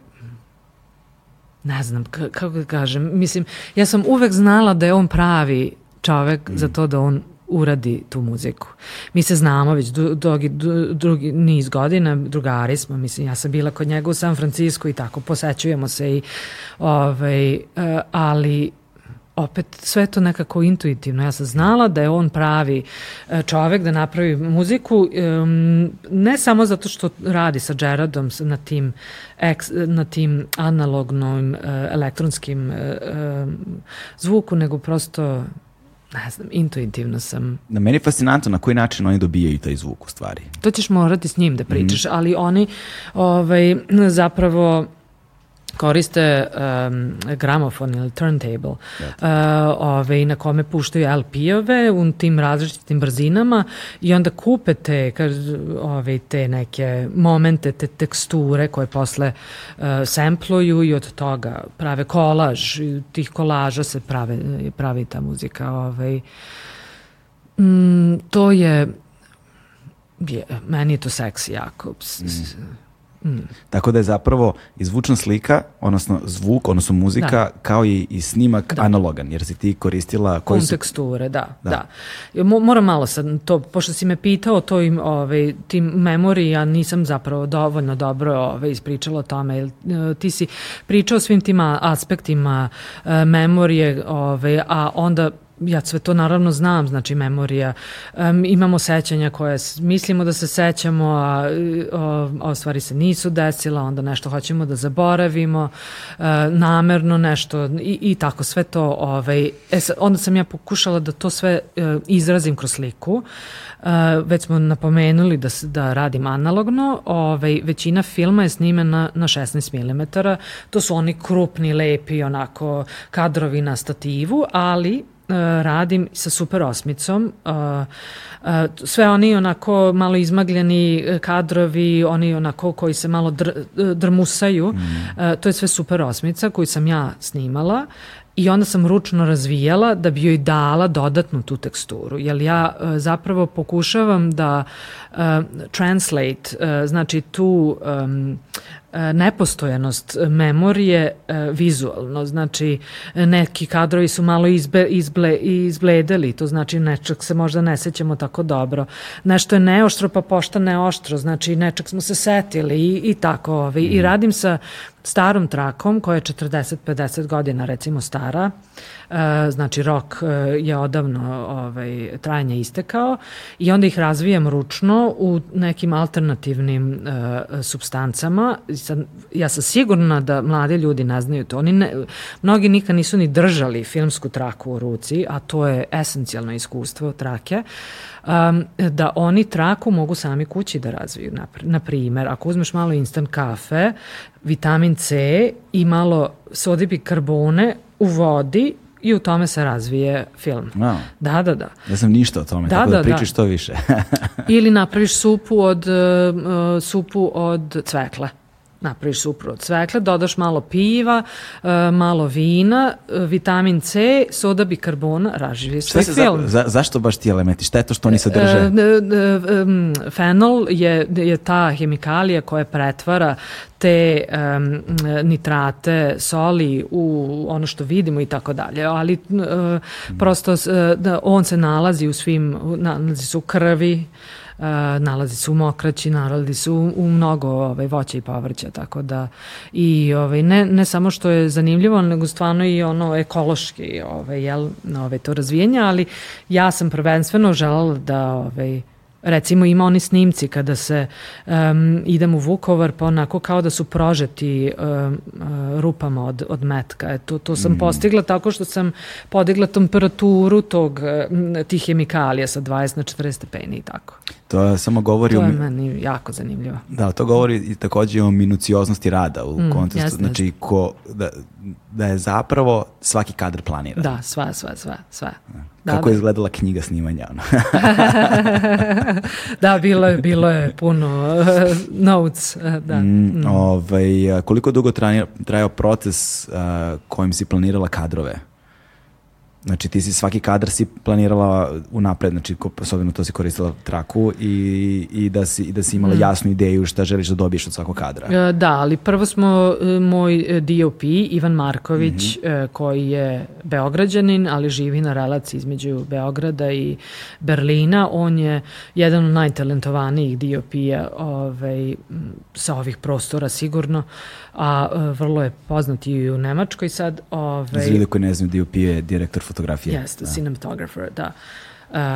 ne znam kako da kažem mislim ja sam uvek znala da je on pravi čovek mm. za to da on uradi tu muziku. Mi se znamo već drugi, drugi niz godina, drugari smo, mislim, ja sam bila kod njega u San Francisco i tako, posećujemo se i, ovaj, eh, ali opet sve to nekako intuitivno. Ja sam znala da je on pravi eh, čovek da napravi muziku ne samo zato što radi sa Gerardom na tim, na tim analognom eh, elektronskim zvuku, nego prosto ne znam, intuitivno sam. Na meni je fascinantno na koji način oni dobijaju taj zvuk u stvari. To ćeš morati s njim da pričaš, mm. ali oni ovaj, zapravo koriste um, gramofon ili turntable uh, ove, na kome puštaju LP-ove u tim različitim brzinama i onda kupe te, ove, te neke momente, te teksture koje posle uh, sempluju i od toga prave kolaž i tih kolaža se prave, pravi ta muzika. Ove, mm, to je, je meni je to seksi jako. Mm Mm. Tako da je zapravo izvučna slika, odnosno zvuk, odnosno muzika, da. kao i, i snimak da. analogan, jer si ti koristila... Koji Konteksture, su... da, da. da. Moram malo sad to, pošto si me pitao to im, ove, tim memoriji, ja nisam zapravo dovoljno dobro ove, ispričala o tome. Jer, e, ti si pričao svim tim aspektima e, memorije, ove, a onda ja sve to naravno znam, znači memorija, um, imamo sećanja koje mislimo da se sećamo, a, a, a stvari se nisu desila, onda nešto hoćemo da zaboravimo, uh, namerno nešto i, i tako sve to, ovaj, e, onda sam ja pokušala da to sve uh, izrazim kroz sliku, uh, već smo napomenuli da, da radim analogno, ovaj, većina filma je snimena na 16 mm, to su oni krupni, lepi, onako kadrovi na stativu, ali E, radim sa super osmicom. E, e, sve oni onako malo izmagljeni kadrovi, oni onako koji se malo dr, drmusaju, mm. to je sve super osmica koju sam ja snimala i onda sam ručno razvijala da bi joj dala dodatnu tu teksturu. Jer ja zapravo pokušavam da uh, translate, uh, znači tu um, E, nepostojanost memorije e, vizualno, znači neki kadrovi su malo izbe, izble, izbledeli, to znači nečak se možda ne sećamo tako dobro. Nešto je neoštro pa pošta neoštro, znači nečak smo se setili i, i tako. Mm. I radim sa starom trakom koja je 40-50 godina recimo stara, e, znači rok je odavno ovaj, trajanje istekao i onda ih razvijam ručno u nekim alternativnim uh, substancama sad, ja sam sigurna da mlade ljudi ne znaju to. Oni ne, mnogi nikad nisu ni držali filmsku traku u ruci, a to je esencijalno iskustvo trake, um, da oni traku mogu sami kući da razviju. Na, primer, ako uzmeš malo instant kafe, vitamin C i malo sodibikarbone u vodi, i u tome se razvije film. No. Da, da, da. Ja sam ništa o tome, da, tako da, da pričaš da. to više. (laughs) Ili napraviš supu od, uh, supu od cvekle napraviš supru od cvekle, dodaš malo piva, e, malo vina, e, vitamin C, soda bikarbona, raživi sve film. Za, za, zašto baš ti elementi? Šta je to što oni sadrže? E, fenol je, je ta hemikalija koja pretvara te um, nitrate, soli u ono što vidimo i tako dalje, ali uh, prosto uh, da on se nalazi u svim, nalazi se u krvi, Uh, nalazi se u mokraći, nalazi se u, u mnogo ovaj, voća i povrća, tako da i ovaj, ne, ne samo što je zanimljivo, nego stvarno i ono ekološki ovaj, jel, ovaj, to razvijenje, ali ja sam prvenstveno želala da ovaj, Recimo ima oni snimci kada se um, idem u Vukovar pa onako kao da su prožeti um, rupama od, od metka. E, to, to sam mm. postigla tako što sam podigla temperaturu tog, tih hemikalija sa 20 na 40 stepeni i tako. To samo govori to o... je meni jako zanimljivo. Da, to govori i takođe o minucioznosti rada u mm, kontekstu. Jasne. Znači, ko, da, da je zapravo svaki kadar planiran. Da, sva, sva, sva, sva. Da, Kako da. je izgledala knjiga snimanja? Ono? (laughs) da, bilo je, bilo je puno uh, (laughs) notes. Uh, da. Mm, mm. Ovaj, koliko dugo trajao proces uh, kojim si planirala kadrove? Znači ti si svaki kadar si planirala unapred, znači osobno to si koristila traku i, i, da, si, i da si imala mm. jasnu ideju šta želiš da dobiješ od svakog kadra. E, da, ali prvo smo e, moj e, DOP Ivan Marković mm -hmm. koji je beograđanin, ali živi na relaciji između Beograda i Berlina. On je jedan od najtalentovanijih DOP-a ovaj, sa ovih prostora sigurno a vrlo je poznat i u Nemačkoj sad. Ovaj, Za ljude koji ne znaju, DOP je direktor fotografije. Jeste, da. cinematographer, da.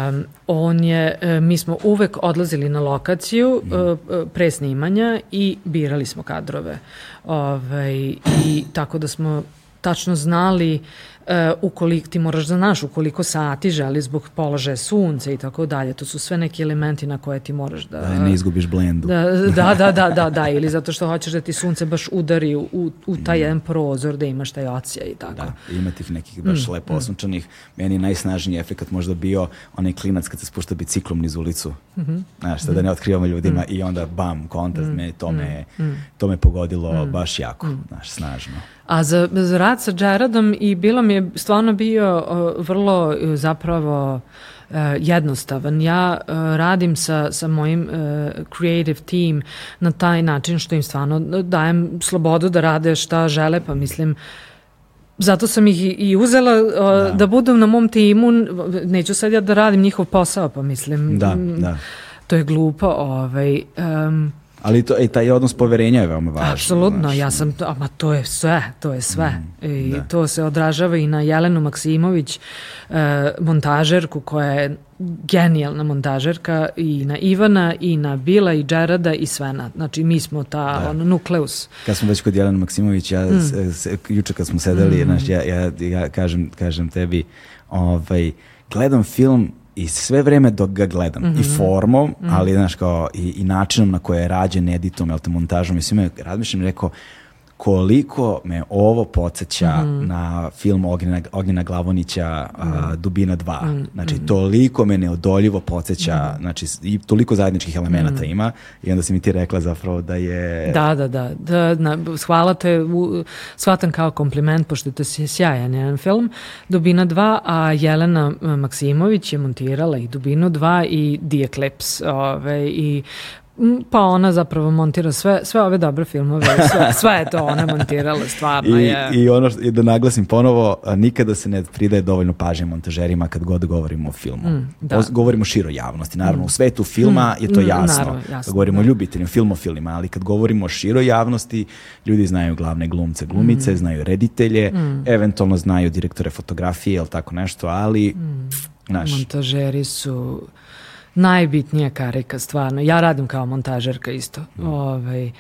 Um, on je, e, mi smo uvek odlazili na lokaciju mm. uh, pre snimanja i birali smo kadrove. Ovaj, I tako da smo tačno znali uh, uh, ukoliko ti moraš da znaš ukoliko sati želi zbog položaja sunca i tako dalje. To su sve neki elementi na koje ti moraš da... Da ne izgubiš blendu. Da, da, da, da, da, da, (laughs) ili zato što hoćeš da ti sunce baš udari u, u taj mm. jedan prozor da imaš taj ocija i tako. Da, ima tih nekih baš mm. lepo mm. osunčanih. Meni je najsnažniji efekt možda bio onaj klinac kad se spušta biciklom niz ulicu. Mm -hmm. Znaš, da ne otkrivamo ljudima mm. i onda bam, kontrast, mm. meni to me, mm. to me pogodilo mm. baš jako, mm. znaš, snažno. A za, za rad sa Jaredom i bilo mi je stvarno bio uh, vrlo uh, zapravo uh, jednostavan. Ja uh, radim sa, sa mojim uh, creative team na taj način što im stvarno dajem slobodu da rade šta žele, pa mislim Zato sam ih i, uzela uh, da. da budu na mom timu, neću sad ja da radim njihov posao, pa mislim, da, da. to je glupo. Ovaj, um, Ali to, i taj odnos poverenja je veoma važan. Apsolutno, ja sam, ama to je sve, to je sve. Mm, I da. to se odražava i na Jelenu Maksimović, uh, montažerku koja je genijalna montažerka i na Ivana i na Bila i Džerada i Svena. Znači mi smo ta da. on, nukleus. Kad smo već kod Jelena Maksimović, ja mm. se, se, juče kad smo sedeli, mm. znaš, ja, ja, ja kažem, kažem tebi, ovaj, gledam film i sve vreme dok ga gledam mm -hmm. i mhm. formom, mm -hmm. ali znaš kao i, i načinom na koje je rađen editom, jel te montažom i svime razmišljam i rekao koliko me ovo podsjeća mm na film Ognjena, Ognjena Glavonića mm -hmm. Dubina 2. Mm. Znači, toliko me neodoljivo podsjeća, mm znači, i toliko zajedničkih elemenata mm ima i onda si mi ti rekla zapravo da je... Da, da, da. da na, hvala te, u, shvatam kao kompliment, pošto to je sjajan jedan film. Dubina 2, a Jelena Maksimović je montirala i Dubinu 2 i The Eclipse. Ove, I Pa ona zapravo montira sve, sve ove dobre filmove, sve, (laughs) sve je to ona montirala, stvarno I, je. I ono što, i da naglasim ponovo, nikada se ne pridaje dovoljno pažnje montažerima kad god govorimo o filmu. Mm, da. O, govorimo širo javnosti, naravno mm. u svetu filma mm, je to mm, jasno. Naravno, jasno kad govorimo da. o ljubiteljima, filmofilima, ali kad govorimo o široj javnosti, ljudi znaju glavne glumce, glumice, mm. znaju reditelje, mm. eventualno znaju direktore fotografije ili tako nešto, ali... Mm. Naš, Montažeri su najbitnija karika stvarno. Ja radim kao montažerka isto. Mm. Ovaj,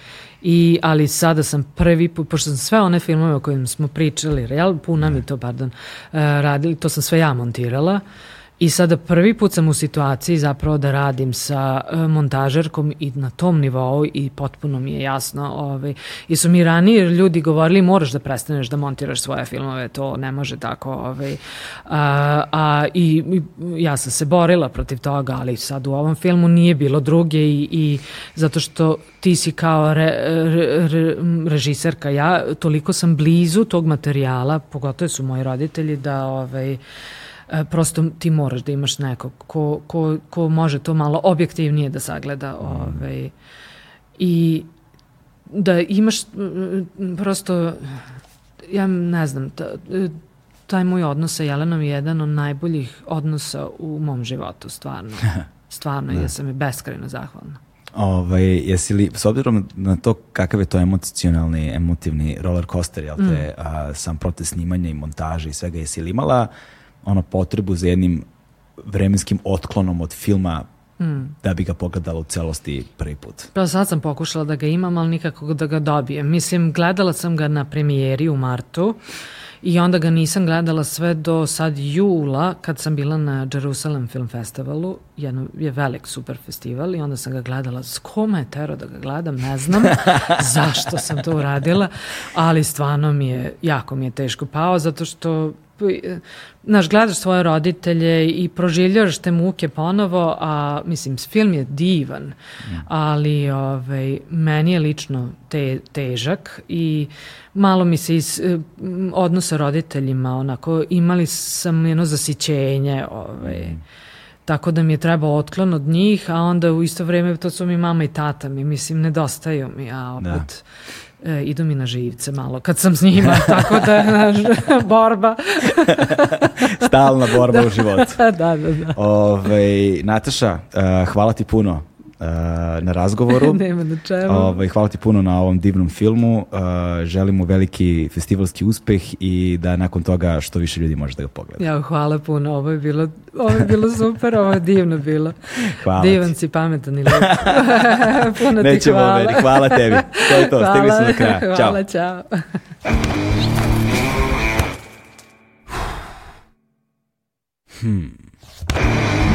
i, ali sada sam prvi put, pošto sam sve one filmove o kojim smo pričali, real, puna mi to, pardon, uh, radili, to sam sve ja montirala. Uh, I sada prvi put sam u situaciji zapravo da radim sa uh, montažerkom i na tom nivou i potpuno mi je jasno. Ovaj, I su mi ranije ljudi govorili moraš da prestaneš da montiraš svoje filmove, to ne može tako. Ovaj. A, a, i, i ja sam se borila protiv toga, ali sad u ovom filmu nije bilo druge i, i zato što ti si kao re, re, re, režiserka, ja toliko sam blizu tog materijala, pogotovo su moji roditelji da ovaj, E, prosto ti moraš da imaš nekog ko, ko, ko može to malo objektivnije da sagleda mm. ovaj, i da imaš prosto ja ne znam ta, taj moj odnos sa Jelenom je jedan od najboljih odnosa u mom životu stvarno (laughs) stvarno da. ja sam je beskrajno zahvalna Ovaj, jesi li, s obzirom na to kakav je to emocionalni, emotivni roller coaster, jel te, mm. a, sam proces snimanja i montaže i svega, jesi li imala uh, ono potrebu za jednim vremenskim otklonom od filma da bi ga pogledala u celosti prvi put. Pa sad sam pokušala da ga imam, ali nikako da ga dobijem. Mislim, gledala sam ga na premijeri u martu i onda ga nisam gledala sve do sad jula kad sam bila na Jerusalem Film Festivalu. Jedno je velik super festival i onda sam ga gledala. S kome je tero da ga gledam, ne znam (laughs) zašto sam to uradila, ali stvarno mi je, jako mi je teško pao zato što znaš, gledaš svoje roditelje i proživljaš te muke ponovo, a mislim, film je divan, ali ovaj, meni je lično te, težak i malo mi se iz odnosa roditeljima, onako, imali sam jedno zasićenje, ovaj, mm. tako da mi je trebao otklon od njih, a onda u isto vreme to su mi mama i tata mi, mislim, nedostaju mi, a opet... Da e, idu mi na živce malo kad sam s njima, (laughs) tako da naš, (laughs) borba. Stalna borba (laughs) da. u životu. da, da, da. Ove, Nataša, uh, hvala ti puno na razgovoru. (laughs) Nema na čemu. Ovaj, hvala ti puno na ovom divnom filmu. Uh, želimo veliki festivalski uspeh i da nakon toga što više ljudi može da ga pogleda. Ja, hvala puno. Ovo je bilo, ovo je bilo super, ovo je divno bilo. Hvala Divan ti. si, pametan i lep. (laughs) puno Nećemo ti hvala. Meni. Hvala tebi. To je to. Hvala. Stigli smo do kraja. Hvala, čao. Hmm.